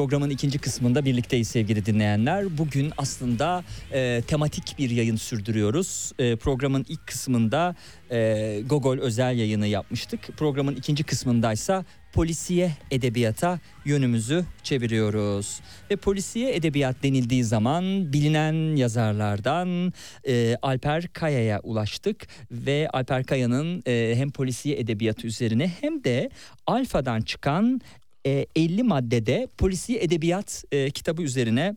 Programın ikinci kısmında birlikteyiz sevgili dinleyenler. Bugün aslında e, tematik bir yayın sürdürüyoruz. E, programın ilk kısmında e, Gogol özel yayını yapmıştık. Programın ikinci kısmındaysa polisiye edebiyata yönümüzü çeviriyoruz. Ve polisiye edebiyat denildiği zaman bilinen yazarlardan e, Alper Kaya'ya ulaştık ve Alper Kaya'nın e, hem polisiye edebiyatı üzerine hem de Alfa'dan çıkan e, 50 maddede polisiye edebiyat e, kitabı üzerine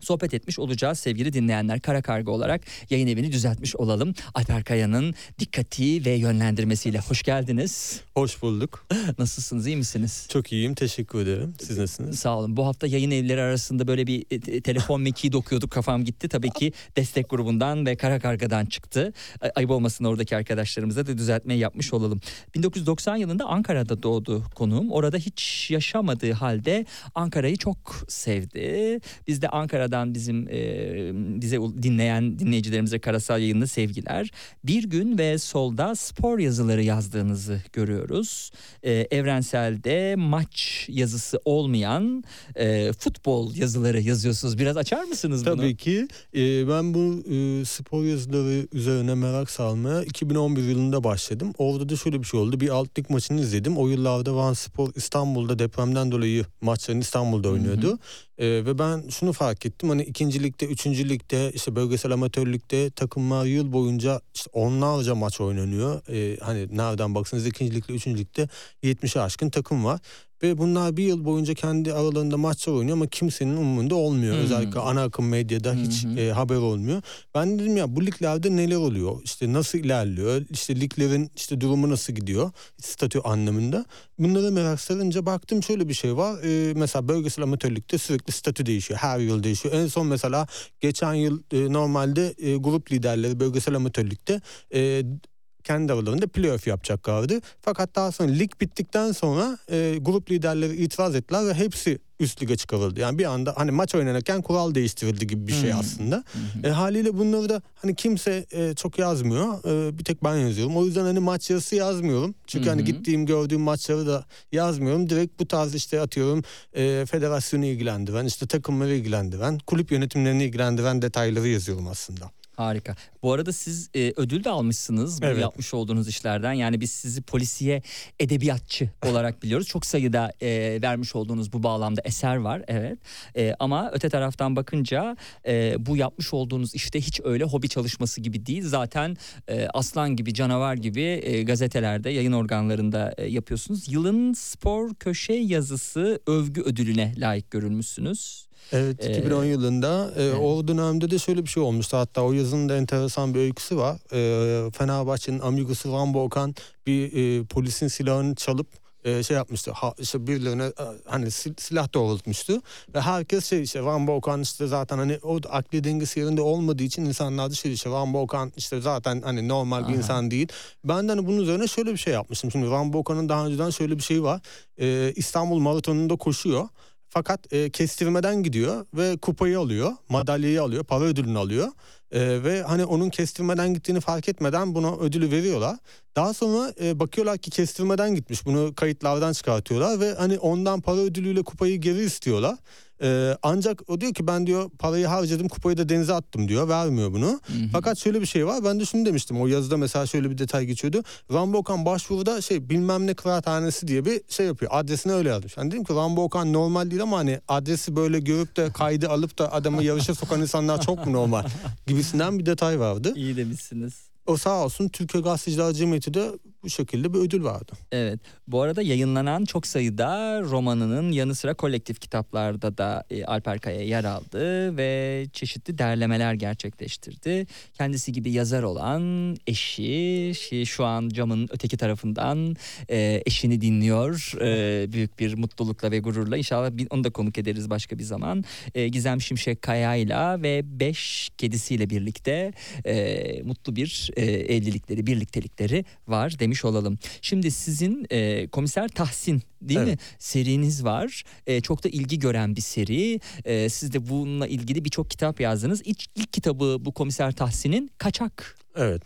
sohbet etmiş olacağız sevgili dinleyenler. Kara Karga olarak yayın evini düzeltmiş olalım. Alper Kaya'nın dikkati ve yönlendirmesiyle hoş geldiniz. Hoş bulduk. Nasılsınız iyi misiniz? Çok iyiyim. Teşekkür ederim. Siz nasılsınız? Sağ olun. Bu hafta yayın evleri arasında böyle bir e, te- telefon mekiği dokuyorduk. Kafam gitti. Tabii ki destek grubundan ve Kara Karga'dan çıktı. Ay- Ayıp olmasın oradaki arkadaşlarımıza da düzeltmeyi yapmış olalım. 1990 yılında Ankara'da doğdu konuğum. Orada hiç yaşamadığı halde Ankara'yı çok sevdi. Biz de Ankara'da buradan bizim e, bize dinleyen dinleyicilerimize karasal yayında sevgiler. Bir gün ve solda spor yazıları yazdığınızı görüyoruz. E, evrenselde maç yazısı olmayan e, futbol yazıları yazıyorsunuz. Biraz açar mısınız bunu? Tabii ki e, ben bu e, spor yazıları üzerine merak salmaya 2011 yılında başladım. Orada da şöyle bir şey oldu. Bir alt lig maçını izledim. O yıllarda Van Spor İstanbul'da depremden dolayı maçlarını İstanbul'da oynuyordu. E, ve ben şunu fark ettim. Hani ikinci ligde, üçüncü ligde, işte bölgesel amatör ligde takımlar yıl boyunca işte onlarca maç oynanıyor. E, hani nereden baksanız ikinci ligde, üçüncü ligde 70'e aşkın takım var. Ve bunlar bir yıl boyunca kendi aralarında maçlar oynuyor ama kimsenin umurunda olmuyor. Hmm. Özellikle ana akım medyada hiç hı. e, haber olmuyor. Ben dedim ya bu liglerde neler oluyor? İşte nasıl ilerliyor? İşte liglerin işte durumu nasıl gidiyor? Statü anlamında. Bunlara merak sarınca baktım şöyle bir şey var. E, mesela bölgesel amatörlükte sürekli statü değişiyor. Her yıl değişiyor. En son mesela geçen yıl e, normalde e, grup liderleri bölgesel amatörlükte e, kendi aralarında playoff yapacaklardı. Fakat daha sonra lig bittikten sonra e, grup liderleri itiraz ettiler ve hepsi üst lige çıkarıldı. Yani bir anda hani maç oynanırken kural değiştirildi gibi bir şey Hmm. aslında. Hı. E, haliyle bunları da hani kimse e, çok yazmıyor. E, bir tek ben yazıyorum. O yüzden hani maç yazısı yazmıyorum. Çünkü hani gittiğim gördüğüm maçları da yazmıyorum. Direkt bu tarz işte atıyorum e, federasyonu ilgilendiren, işte takımları ilgilendiren, kulüp yönetimlerini ilgilendiren detayları yazıyorum aslında. Harika. Bu arada siz e, ödül de almışsınız bu Evet. yapmış olduğunuz işlerden. Yani biz sizi polisiye edebiyatçı olarak biliyoruz. Çok sayıda e, vermiş olduğunuz bu bağlamda eser var. Evet. E, ama öte taraftan bakınca e, bu yapmış olduğunuz işte hiç öyle hobi çalışması gibi değil. Zaten e, aslan gibi canavar gibi e, gazetelerde yayın organlarında e, yapıyorsunuz. Yılın spor köşe yazısı övgü ödülüne layık görülmüşsünüz. Evet Ee, 2010 yılında e, evet. o dönemde de şöyle bir şey olmuştu. Hatta o yazının da enteresan bir öyküsü var. E, Fenerbahçe'nin amigosu Van Volkan bir e, polisin silahını çalıp e, şey yapmıştı. Ha, işte birilerine e, hani sil- silah doğrultmuştu ve herkes şey işte Van Volkan işte zaten hani o akli dengesi yerinde olmadığı için insanlar da şey işte Van Volkan işte zaten hani normal bir Aha. insan değil. Ben de hani bunun üzerine şöyle bir şey yapmıştım. Şimdi Van Volkan'ın daha önceden şöyle bir şey var. E, İstanbul Maratonu'nda koşuyor. Fakat e, kestirmeden gidiyor ve kupayı alıyor, madalyayı alıyor, para ödülünü alıyor. E, ve hani onun kestirmeden gittiğini fark etmeden buna ödülü veriyorlar. Daha sonra e, bakıyorlar ki kestirmeden gitmiş. Bunu kayıtlardan çıkartıyorlar ve hani ondan para ödülüyle kupayı geri istiyorlar. E, ancak o diyor ki ben diyor parayı harcadım kupayı da denize attım diyor vermiyor bunu. Hı hı. Fakat şöyle bir şey var ben de şunu demiştim o yazıda mesela şöyle bir detay geçiyordu. Rambo Okan başvuruda şey bilmem ne kıraathanesi diye bir şey yapıyor adresini öyle yazmış. Hani dedim ki Rambo Okan normal değil ama hani adresi böyle görüp de kaydı alıp da adamı yarışa sokan insanlar çok mu normal gibisinden bir detay vardı. İyi demişsiniz. O sağ olsun Türkiye Gazeteciler Cemiyeti de bu şekilde bir ödül vardı. Evet. Bu arada yayınlanan çok sayıda romanının yanı sıra kolektif kitaplarda da e, Alper Kaya yer aldı ve çeşitli derlemeler gerçekleştirdi. Kendisi gibi yazar olan eşi şi- şu an camın öteki tarafından e, eşini dinliyor. E, büyük bir mutlulukla ve gururla. İnşallah onu da konuk ederiz başka bir zaman. Gizem Şimşek Kaya'yla ve beş kedisiyle birlikte mutlu bir evlilikleri, birliktelikleri var demiş olalım. Şimdi sizin e, Komiser Tahsin değil mi? Evet. Seriniz var. E, çok da ilgi gören bir seri. E, siz de bununla ilgili birçok kitap yazdınız. İlk, ilk kitabı bu Komiser Tahsin'in Kaçak Evet.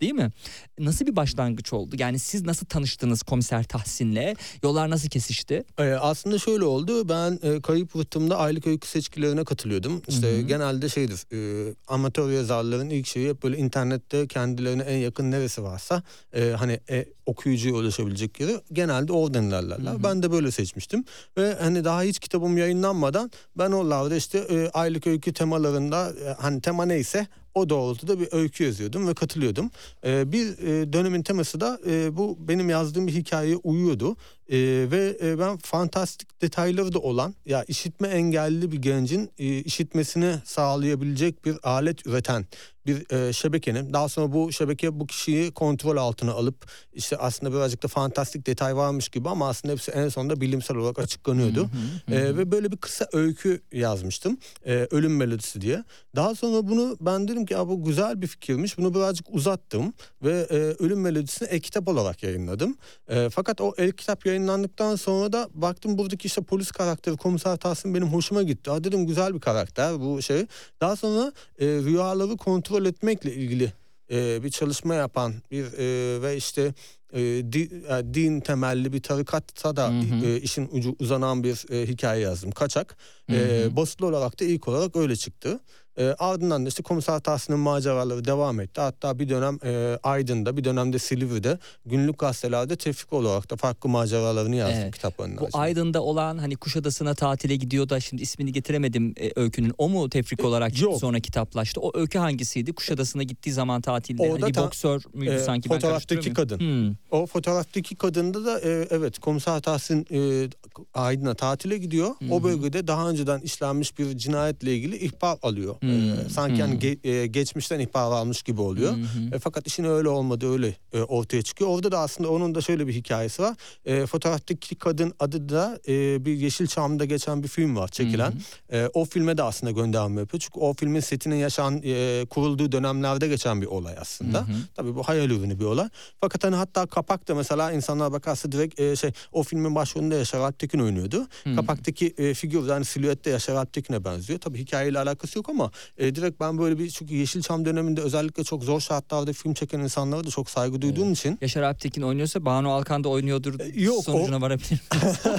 değil mi? Nasıl bir başlangıç oldu? Yani siz nasıl tanıştınız Komiser Tahsin'le? Yollar nasıl kesişti? Ee, aslında şöyle oldu. Ben e, kayıp rıhtımda aylık öykü seçkilerine katılıyordum. İşte Hı hı. genelde şeydir. e, amatör yazarların ilk şeyi hep böyle internette kendilerine en yakın neresi varsa e, hani e, okuyucuya ulaşabilecek yeri genelde oradan ilerlerler. Hı hı. Ben de böyle seçmiştim. Ve hani daha hiç kitabım yayınlanmadan ben oralarda işte e, aylık öykü temalarında e, hani tema neyse o doğrultuda bir öykü yazıyordum ve katılıyordum. E, bir e, dönemin teması da e, bu benim yazdığım bir hikayeye uyuyordu. E, ve e, ben fantastik detayları da olan ya işitme engelli bir gencin e, işitmesini sağlayabilecek bir alet üreten bir e, şebekenin daha sonra bu şebeke bu kişiyi kontrol altına alıp işte aslında birazcık da fantastik detay varmış gibi ama aslında hepsi en sonunda bilimsel olarak açıklanıyordu. E, ve böyle bir kısa öykü yazmıştım. E, Ölüm Melodisi diye. Daha sonra bunu ben dedim ki ya bu güzel bir fikirmiş. Bunu birazcık uzattım ve e, Ölüm Melodisi'ni e-kitap olarak yayınladım. E, fakat o e-kitap yayınlandıktan sonra da baktım buradaki işte polis karakteri Komiser Tahsin benim hoşuma gitti. Aa, dedim güzel bir karakter bu şey. Daha sonra e, rüyaları kontrol etmekle ilgili e, bir çalışma yapan bir e, ve işte e, di- e, din temelli bir tarikatta da Hı hı. e, işin ucu uzanan bir e, hikaye yazdım. Kaçak. Hı hı. E, basılı olarak da ilk olarak öyle çıktı. E, ardından da işte Komiser Tahsin'in maceraları devam etti. Hatta bir dönem e, Aydın'da bir dönemde Silivri'de günlük gazetelerde tefrik olarak da farklı maceralarını yazdım Evet. kitaplarının Bu arasında. Aydın'da olan hani Kuşadası'na tatile gidiyor da şimdi ismini getiremedim e, öykünün. O mu tefrik olarak çıktı yok. sonra kitaplaştı? O öykü hangisiydi? Kuşadası'na gittiği zaman tatilde Orada hani bir boksör müydü e, sanki? Fotoğraftaki muyum? Hmm. O fotoğraftaki kadında da e, evet Komiser Tahsin e, Aydın'a tatile gidiyor. Hı hı. O bölgede daha önceden işlenmiş bir cinayetle ilgili ihbar alıyor. E, sanki yani ge- e, geçmişten ihbar almış gibi oluyor. E, fakat işin öyle olmadığı öyle e, ortaya çıkıyor. Orada da aslında onun da şöyle bir hikayesi var. E, fotoğraftaki kadın adı da e, bir Yeşilçam'da geçen bir film var çekilen. E, o filme de aslında gönderme yapıyor. Çünkü o filmin setinin yaşan e, kurulduğu dönemlerde geçen bir olay aslında. Hı hı. Tabii bu hayal ürünü bir olay. Fakat hani hatta kapakta mesela insanlar bakarsa direkt e, şey o filmin başrolünde Yaşar Alptekin oynuyordu. Hı. Kapaktaki e, figür yani silüette Yaşar Alptekin'e benziyor. Tabii hikayeyle alakası yok ama e, direkt ben böyle bir çünkü Yeşilçam döneminde özellikle çok zor şartlarda film çeken insanlara da çok saygı duyduğum için Yaşar Alptekin oynuyorsa Banu Alkan da oynuyordur E, yok, sonucuna varabilir miyiz?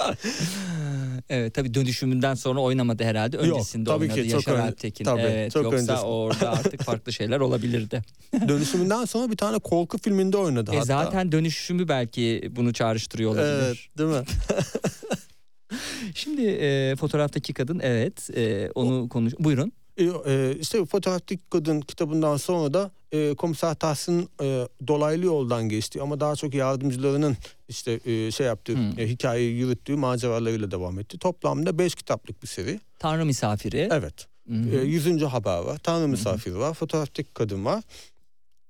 evet tabii dönüşümünden sonra oynamadı herhalde. Yok, Öncesinde tabii ki, oynadı çok Yaşar ön- Alptekin. tabii, evet, çok yoksa öncesinde. orada artık farklı şeyler olabilirdi. dönüşümünden sonra bir tane korku filminde oynadı E hatta. zaten dönüşümü belki bunu çağrıştırıyor olabilir. Evet değil mi? Şimdi e, fotoğraftaki kadın evet e, onu konuş. Buyurun. E, e, işte fotoğraftaki kadın kitabından sonra da e, komiser Tahsin e, dolaylı yoldan geçti ama daha çok yardımcılarının işte e, şey yaptığı Hmm. e, hikayeyi yürüttüğü maceralarıyla devam etti. Toplamda 5 kitaplık bir seri. Tanrı misafiri. Evet. Hı. E, 100. haber var. Tanrı misafiri var. Fotoğraftaki kadın var.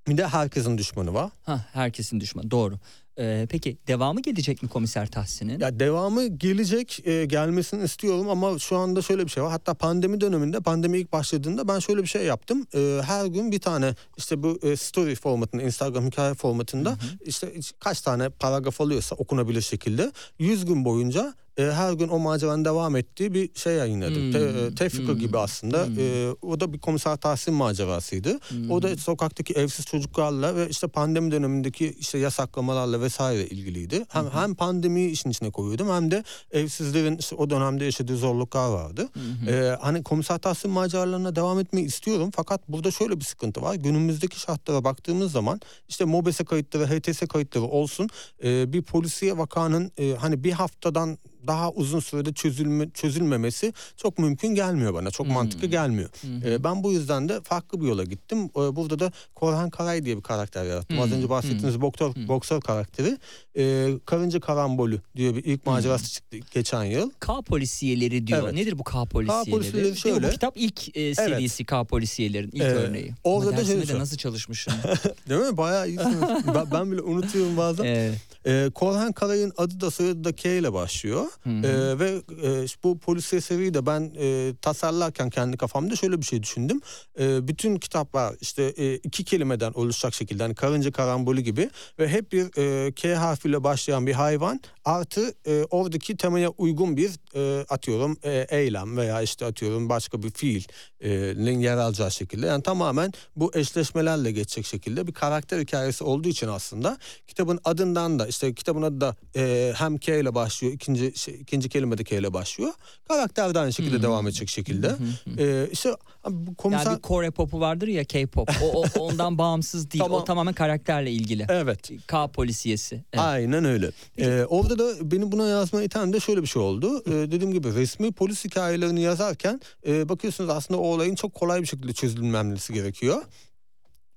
Bir de herkesin düşmanı var. Ha, herkesin düşmanı doğru. E, peki devamı gelecek mi komiser Tahsin'in? Ya devamı gelecek, e, gelmesini istiyorum ama şu anda şöyle bir şey var. Hatta pandemi döneminde, pandemi ilk başladığında ben şöyle bir şey yaptım. E, her gün bir tane işte bu e, story formatında, Instagram hikaye formatında işte kaç tane paragraf alıyorsa okunabilir şekilde 100 gün boyunca e, her gün o maceranın devam ettiği bir şey yayınladım. Hmm. Te, e, tefrika Hmm. gibi aslında. Hmm. E, o da bir komiser Tahsin macerasıydı. O da sokaktaki evsiz çocuklarla ve işte pandemi dönemindeki işte yasaklamalarla vesaire ilgiliydi. Hem hem pandemiyi işin içine koyuyordum hem de evsizlerin işte o dönemde yaşadığı zorluklar vardı. Ee, hani komiser Tahsin maceralarına devam etmeyi istiyorum fakat burada şöyle bir sıkıntı var. Günümüzdeki şartlara baktığımız zaman işte MOBESE kayıtları, HTS kayıtları olsun e, bir polisiye vakanın e, hani bir haftadan daha uzun sürede çözülme, çözülmemesi çok mümkün gelmiyor bana. Çok mantıklı gelmiyor. Ee, ben bu yüzden de farklı bir yola gittim. Ee, burada da Korhan Karay diye bir karakter yarattım. Az Hmm, önce bahsettiğiniz boksör, boksör karakteri. Ee, Karınca Karambolü diye bir ilk macerası çıktı geçen yıl. K polisiyeleri diyor. Evet. Nedir bu K polisiyeleri? polisiyeleri Değil mi? şöyle. Bu kitap ilk e, serisi K polisiyelerin ilk Ee, örneği. orada da şöyle- nasıl çalışmışım. Değil mi? Bayağı iyisiniz. ben, ben bile unutuyorum bazen. evet. Ee, Korhan Karay'ın adı da soyadı da K ile başlıyor. Ee, ve e, bu polisiye seriyi de ben e, tasarlarken kendi kafamda şöyle bir şey düşündüm. E, bütün kitaplar işte e, iki kelimeden oluşacak şekilde hani karınca karambolü gibi ve hep bir e, K harfiyle başlayan bir hayvan artı e, oradaki temaya uygun bir e, atıyorum e, eylem veya işte atıyorum başka bir fiilin yer alacağı şekilde yani tamamen bu eşleşmelerle geçecek şekilde bir karakter hikayesi olduğu için aslında kitabın adından da işte kitabın adı da e, hem K ile başlıyor ikinci şey, ikinci kelime de K ile başlıyor karakter de aynı şekilde Hmm. devam edecek şekilde e, işte abi bu komiser Yani bir Kore popu vardır ya K-pop. O, o- ondan bağımsız değil. Tamam. O tamamen karakterle ilgili. evet K polisiyesi. Evet. Aynen öyle. Ee, orada da beni buna yazma iten de şöyle bir şey oldu. Ee, dediğim gibi resmi polis hikayelerini yazarken e, bakıyorsunuz aslında o olayın çok kolay bir şekilde çözülmemesi gerekiyor.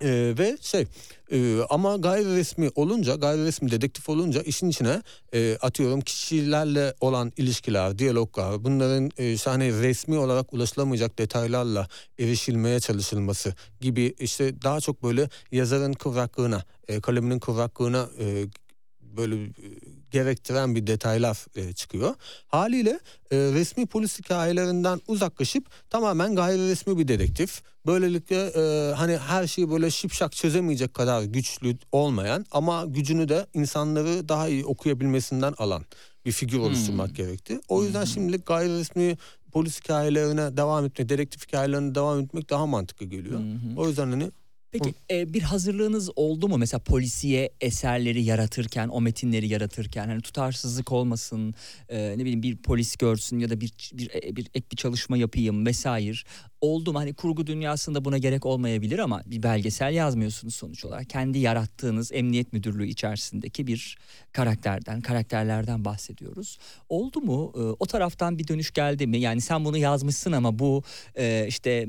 Ee, ve şey e, ama gayri resmi olunca gayri resmi dedektif olunca işin içine e, atıyorum kişilerle olan ilişkiler, diyaloglar bunların e, hani resmi olarak ulaşılamayacak detaylarla erişilmeye çalışılması gibi işte daha çok böyle yazarın kıvraklığına, e, kaleminin kıvraklığına e, böyle e, gerektiren bir detaylar e, çıkıyor. Haliyle e, resmi polis hikayelerinden uzaklaşıp tamamen gayri resmi bir dedektif. Böylelikle e, hani her şeyi böyle şipşak çözemeyecek kadar güçlü olmayan ama gücünü de insanları daha iyi okuyabilmesinden alan bir figür oluşturmak gerekti. O yüzden şimdilik gayri resmi polis hikayelerine devam etmek, dedektif hikayelerine devam etmek daha mantıklı geliyor. O yüzden hani Peki e, bir hazırlığınız oldu mu mesela polisiye eserleri yaratırken, o metinleri yaratırken hani tutarsızlık olmasın, e, ne bileyim bir polis görsün ya da bir bir e, bir ek bir çalışma yapayım vesaire. Oldu mu? Hani kurgu dünyasında buna gerek olmayabilir ama bir belgesel yazmıyorsunuz sonuç olarak. Kendi yarattığınız emniyet müdürlüğü içerisindeki bir karakterden, karakterlerden bahsediyoruz. Oldu mu? E, o taraftan bir dönüş geldi mi? Yani sen bunu yazmışsın ama bu e, işte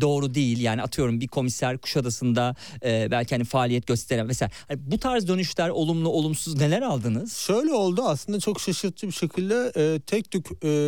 doğru değil. Yani atıyorum bir komiser Kuşadası'nda e, belki hani faaliyet gösteren mesela hani bu tarz dönüşler olumlu olumsuz neler aldınız? Şöyle oldu aslında çok şaşırtıcı bir şekilde e, tek tük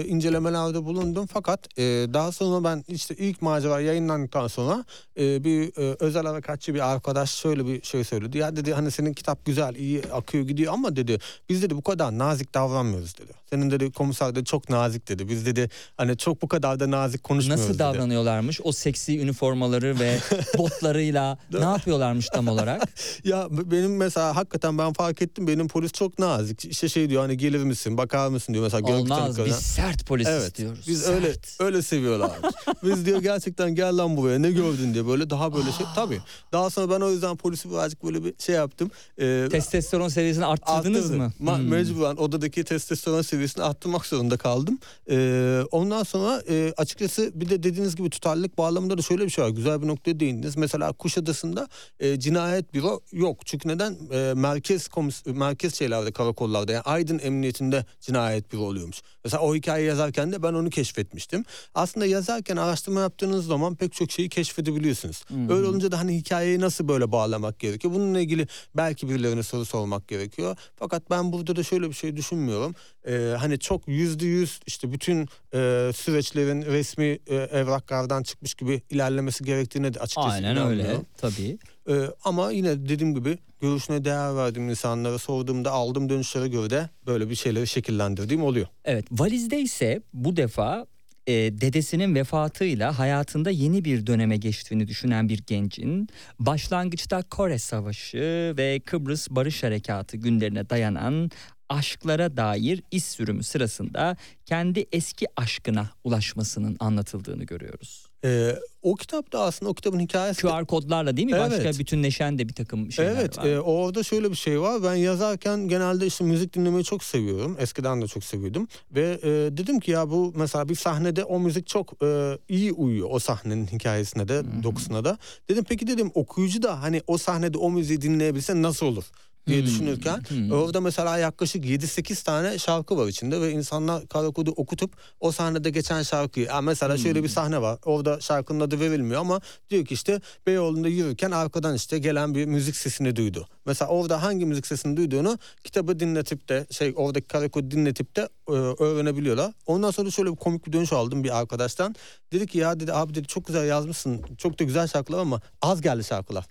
incelemelerde bulundum fakat daha sonra ben işte ilk macera yayınlandıktan sonra e, bir e, özel harekatçı bir arkadaş şöyle bir şey söyledi. Ya dedi hani senin kitap güzel iyi akıyor gidiyor ama dedi biz dedi bu kadar nazik davranmıyoruz dedi. Senin dedi komiser de çok nazik dedi. Biz dedi hani çok bu kadar da nazik konuşmuyoruz Nasıl dedi. davranıyorlarmış o seksi üniformaları ve botlarıyla ne yapıyorlarmış tam olarak? Ya benim mesela hakikaten ben fark ettim benim polis çok nazik. İşte şey diyor hani gelir misin bakar mısın diyor mesela. Olmaz biz sert polis Evet. istiyoruz. Biz sert. öyle öyle seviyorlar. biz diyor gerçekten gel lan buraya ne gördün diye böyle daha böyle şey. Tabii. Daha sonra ben o yüzden polisi birazcık böyle bir şey yaptım. Ee, Testosteron seviyesini arttırdınız arttırdım. mı? Ma- Hmm. Mecburen odadaki testosteron seviyesini arttırmak zorunda kaldım. Ee, ondan sonra e, açıkçası bir de dediğiniz gibi tutarlılık bağlamında da şöyle bir şey var. Güzel bir noktaya değindiniz. Mesela Kuşadası'nda e, cinayet büro yok. Çünkü neden? E, merkez komis merkez şeylerde karakollarda yani Aydın Emniyetinde cinayet büro oluyormuş. Mesela o hikayeyi yazarken de ben onu keşfetmiştim. Aslında yazarken araştırma yaptığınız zaman pek çok şeyi keşfedebiliyorsunuz. Öyle olunca da hani hikayeyi nasıl böyle bağlamak gerekiyor? Bununla ilgili belki birilerine soru sormak gerekiyor. Fakat ben burada da şöyle bir şey düşünmüyorum. Ee, hani çok yüzde yüz işte bütün e, süreçlerin resmi e, evraklardan çıkmış gibi ilerlemesi gerektiğine de açıkçası Aynen öyle inanmıyorum. tabii. Ee, ama yine dediğim gibi görüşüne değer verdiğim insanlara sorduğumda aldığım dönüşlere göre de böyle bir şeyleri şekillendirdiğim oluyor. Evet valizde ise bu defa e, dedesinin vefatıyla hayatında yeni bir döneme geçtiğini düşünen bir gencin başlangıçta Kore Savaşı ve Kıbrıs Barış Harekatı günlerine dayanan aşklara dair iz sürümü sırasında kendi eski aşkına ulaşmasının anlatıldığını görüyoruz. Ee, o kitapta aslında o kitabın hikayesi QR kodlarla değil mi? Başka Evet. bütünleşen de bir takım şeyler Evet, var. e, orada şöyle bir şey var. Ben yazarken genelde işte müzik dinlemeyi çok seviyorum. Eskiden de çok seviyordum. Ve e, dedim ki ya bu mesela bir sahnede o müzik çok e, iyi uyuyor. O sahnenin hikayesine de, dokusuna da. Dedim peki dedim okuyucu da hani o sahnede o müziği dinleyebilse nasıl olur? Diye düşünürken orada mesela yaklaşık 7-8 tane şarkı var içinde ve insanlar kara kodu okutup o sahnede geçen şarkıyı Ha mesela şöyle bir sahne var orada şarkının adı verilmiyor ama diyor ki işte Beyoğlu'nda yürürken arkadan işte gelen bir müzik sesini duydu. Mesela orada hangi müzik sesini duyduğunu kitabı dinletip de şey oradaki kara kodu dinletip de e, öğrenebiliyorlar. Ondan sonra şöyle bir komik bir dönüş aldım bir arkadaştan. Dedi ki ya dedi abi dedi çok güzel yazmışsın çok da güzel şarkılar ama az geldi şarkılar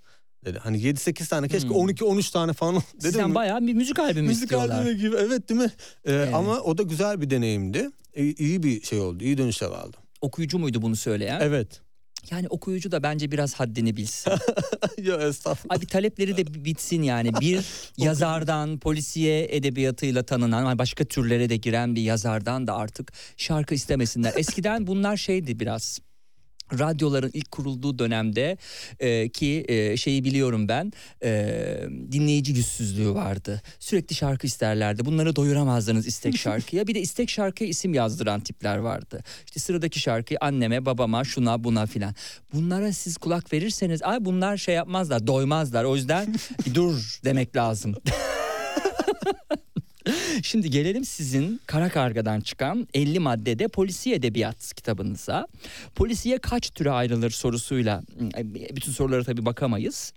dedi. Hani 7-8 tane keşke 12-13 tane falan dedim. Sizden mi? bayağı bir müzik albümü Müzik istiyorlar. albümü gibi evet değil mi? Ee, Ama o da güzel bir deneyimdi. İyi, iyi bir şey oldu. iyi dönüşler aldı. Okuyucu muydu bunu söyleyen? Evet. Yani okuyucu da bence biraz haddini bilsin. ya estağfurullah. Abi talepleri de bitsin yani. Bir yazardan, polisiye edebiyatıyla tanınan, başka türlere de giren bir yazardan da artık şarkı istemesinler. Eskiden bunlar şeydi biraz radyoların ilk kurulduğu dönemde e, ki e, şeyi biliyorum ben e, dinleyici yüzsüzlüğü vardı. Sürekli şarkı isterlerdi. Bunları doyuramazdınız istek şarkıya. Bir de istek şarkıya isim yazdıran tipler vardı. İşte sıradaki şarkıyı anneme, babama, şuna, buna filan. Bunlara siz kulak verirseniz ay bunlar şey yapmazlar, doymazlar. O yüzden dur demek lazım. Şimdi gelelim sizin Kara Karga'dan çıkan 50 maddede polisiye edebiyat kitabınıza. Polisiye kaç türe ayrılır sorusuyla bütün sorulara tabii bakamayız.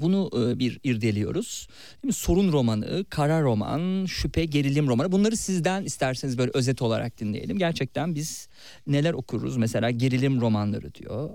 Bunu e, bir irdeliyoruz. Sorun romanı, kara roman, şüphe, gerilim romanı. Bunları sizden isterseniz böyle özet olarak dinleyelim. Gerçekten biz neler okuruz? Mesela gerilim romanları diyor.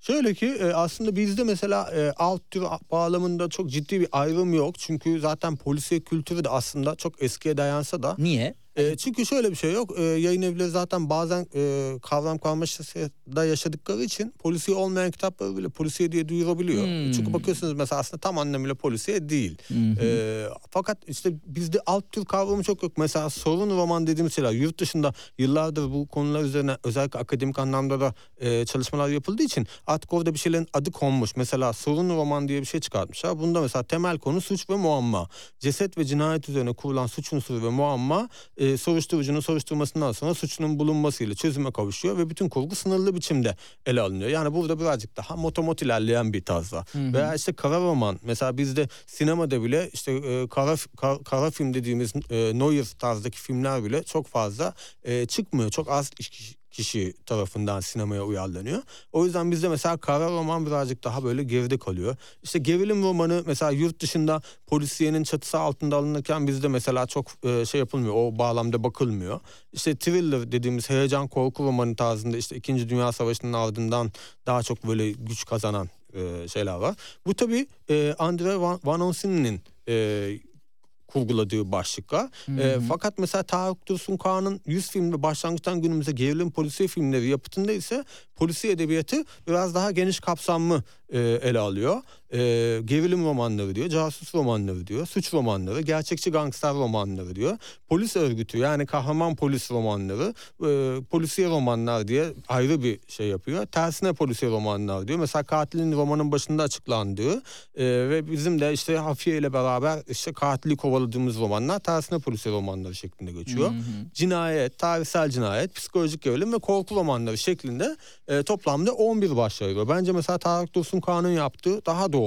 Şöyle ki e, aslında bizde mesela e, alt tür bağlamında çok ciddi bir ayrım yok. Çünkü zaten polisiye kültürü de aslında çok eskiye dayansa da Niye? E, çünkü şöyle bir şey yok. E, yayın evleri zaten bazen e, kavram karmaşasında yaşadıkları için polisiye olmayan kitapları bile polisiye diye duyurabiliyor. Hmm. Çünkü bakıyorsunuz mesela aslında tam anlamıyla polisiye değil. E, fakat işte bizde alt tür kavramı çok yok. Mesela sorun roman dediğimiz şeyler yurt dışında yıllardır bu konular üzerine özellikle akademik anlamda da e, çalışmalar yapıldığı için artık orada bir şeylerin adı konmuş. Mesela sorun roman diye bir şey çıkartmışlar. Bunda mesela temel konu suç ve muamma. Ceset ve cinayet üzerine kurulan suç unsuru ve muamma e, soruşturucunun soruşturmasından sonra suçunun bulunmasıyla çözüme kavuşuyor ve bütün kurgu sınırlı biçimde ele alınıyor. Yani burada birazcık daha motomot ilerleyen bir tarzda. Veya işte kara roman mesela bizde sinemada bile işte e, kara, kara, kara film dediğimiz e, noir tarzdaki filmler bile çok fazla e, çıkmıyor. Çok az kişi kişi tarafından sinemaya uyarlanıyor. O yüzden bizde mesela kara roman birazcık daha böyle geride kalıyor. İşte gerilim romanı mesela yurt dışında polisiyenin çatısı altında alınırken bizde mesela çok e, şey yapılmıyor. O bağlamda bakılmıyor. İşte thriller dediğimiz heyecan korku romanı tarzında işte 2. Dünya Savaşı'nın ardından daha çok böyle güç kazanan e, şeyler var. Bu tabii e, Andre Van, Onsin'in e, kurguladığı başlıklar. E, fakat mesela Tarık Dursun Kağan'ın 100 filmde başlangıçtan günümüze gerilim polisiye filmleri yapıtında ise polisiye edebiyatı biraz daha geniş kapsamlı e, ele alıyor. E, gerilim romanları diyor, casus romanları diyor, suç romanları, gerçekçi gangster romanları diyor. Polis örgütü yani kahraman polis romanları, e, polisiye romanlar diye ayrı bir şey yapıyor. Tersine polisiye romanlar diyor. Mesela katilin romanın başında açıklandığı e, ve bizim de işte Hafiye ile beraber işte katili kovaladığımız romanlar tersine polisiye romanları şeklinde geçiyor. Cinayet, tarihsel cinayet, psikolojik gerilim ve korku romanları şeklinde e, toplamda 11 başlıyor. Bence mesela Tarık Dursun Kağan'ın yaptığı daha doğru.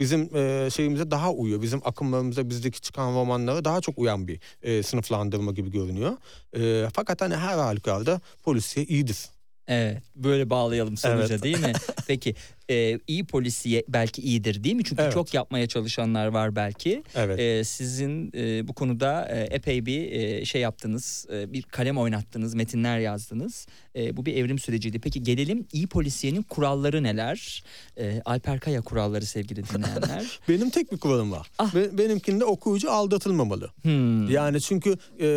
Bizim e, şeyimize daha uyuyor. Bizim akımlarımıza bizdeki çıkan romanlara daha çok uyan bir e, sınıflandırma gibi görünüyor. E, fakat hani her halükarda polisiye iyidir. Evet böyle bağlayalım sonuca Evet. değil mi? Peki e, iyi polisiye belki iyidir değil mi? Çünkü Evet. çok yapmaya çalışanlar var belki. Evet. E, sizin e, bu konuda e, epey bir e, şey yaptınız, e, bir kalem oynattınız, metinler yazdınız. E, bu bir evrim süreciydi. Peki gelelim iyi polisiyenin kuralları neler? E, Alper Kaya kuralları sevgili dinleyenler. Benim tek bir kuralım var. Ah. Be- benimkinde okuyucu aldatılmamalı. Hmm. Yani çünkü e,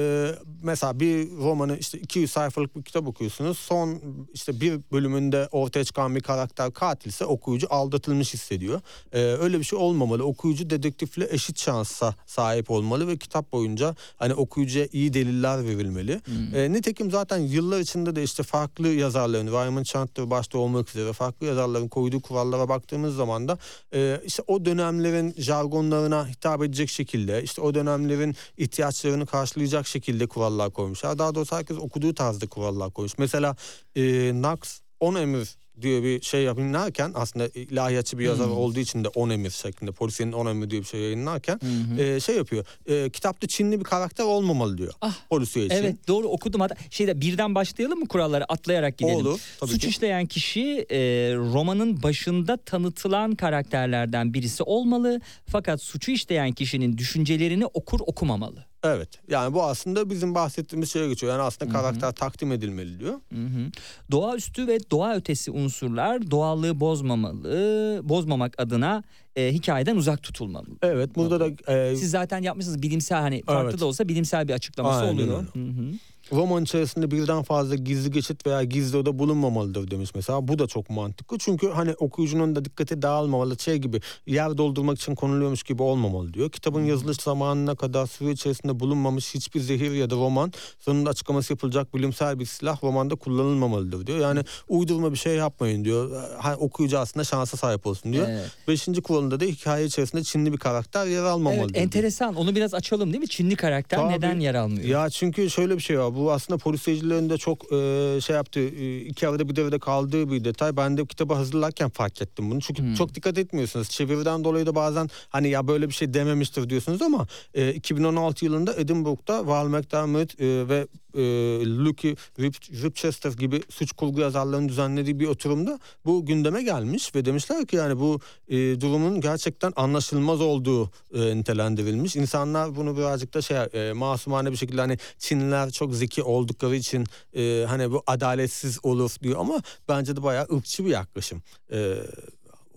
mesela bir romanı işte 200 sayfalık bir kitap okuyorsunuz. Son işte bir bölümünde ortaya çıkan bir karakter katilse okuyucu aldatılmış hissediyor. E, öyle bir şey olmamalı. Okuyucu dedektifle eşit şansa sahip olmalı ve kitap boyunca hani okuyucuya iyi deliller verilmeli. E, nitekim zaten yıllar içinde de işte farklı yazarların, Raymond Chandler başta olmak üzere farklı yazarların koyduğu kurallara baktığımız zaman da e, işte o dönemlerin jargonlarına hitap edecek şekilde, işte o dönemlerin ihtiyaçlarını karşılayacak şekilde kurallar koymuşlar. Daha doğrusu herkes okuduğu tarzda kurallar koymuş. Mesela e, Knox 10 emir diye bir şey yayınlarken aslında ilahiyatçı bir yazar olduğu için de 10 emir şeklinde polisiyenin 10 emir diye bir şey yayınlarken e, şey yapıyor. E, kitapta Çinli bir karakter olmamalı diyor. Ah, polisiye için. Evet doğru okudum hatta şeyde birden başlayalım mı kuralları atlayarak gidelim. Olur, tabii Suç ki. işleyen kişi e, romanın başında tanıtılan karakterlerden birisi olmalı fakat suçu işleyen kişinin düşüncelerini okur okumamalı. Evet. Yani bu aslında bizim bahsettiğimiz şeye geçiyor. Yani aslında karakter takdim edilmeli diyor. Hı hı. Doğaüstü ve doğa ötesi unsurlar doğallığı bozmamalı, bozmamak adına e, hikayeden uzak tutulmalı. Evet. Burada da e, Siz zaten yapmışsınız bilimsel hani farklı Evet. da olsa bilimsel bir açıklaması Aynen oluyor. öyle. Roman içerisinde birden fazla gizli geçit veya gizli oda bulunmamalıdır demiş mesela. Bu da çok mantıklı. Çünkü hani okuyucunun da dikkati dağılmamalı. Şey gibi yer doldurmak için konuluyormuş gibi olmamalı diyor. Kitabın yazılış zamanına kadar süre içerisinde bulunmamış hiçbir zehir ya da roman sonunda açıklaması yapılacak bilimsel bir silah romanda kullanılmamalıdır diyor. Yani uydurma bir şey yapmayın diyor. Ha, okuyucu aslında şansa sahip olsun diyor. Evet. Beşinci kuralında da hikaye içerisinde Çinli bir karakter yer almamalıdır. Evet diyor. enteresan onu biraz açalım değil mi? Çinli karakter Tabii. neden yer almıyor? Ya çünkü şöyle bir şey var. Bu aslında polisiyecilerin de çok e, şey yaptı. E, iki arada bir devrede kaldığı bir detay. Ben de kitabı hazırlarken fark ettim bunu. Çünkü çok dikkat etmiyorsunuz. Çeviriden dolayı da bazen hani ya böyle bir şey dememiştir diyorsunuz ama e, 2016 yılında Edinburgh'da Val McDermott e, ve e, Lucky Rip, Ripchester gibi suç kurgu yazarlarının düzenlediği bir oturumda bu gündeme gelmiş ve demişler ki yani bu e, durumun gerçekten anlaşılmaz olduğu e, nitelendirilmiş. İnsanlar bunu birazcık da şey e, masumane bir şekilde hani Çinliler çok zeki oldukları için e, hani bu adaletsiz olur diyor ama bence de bayağı ırkçı bir yaklaşım. E,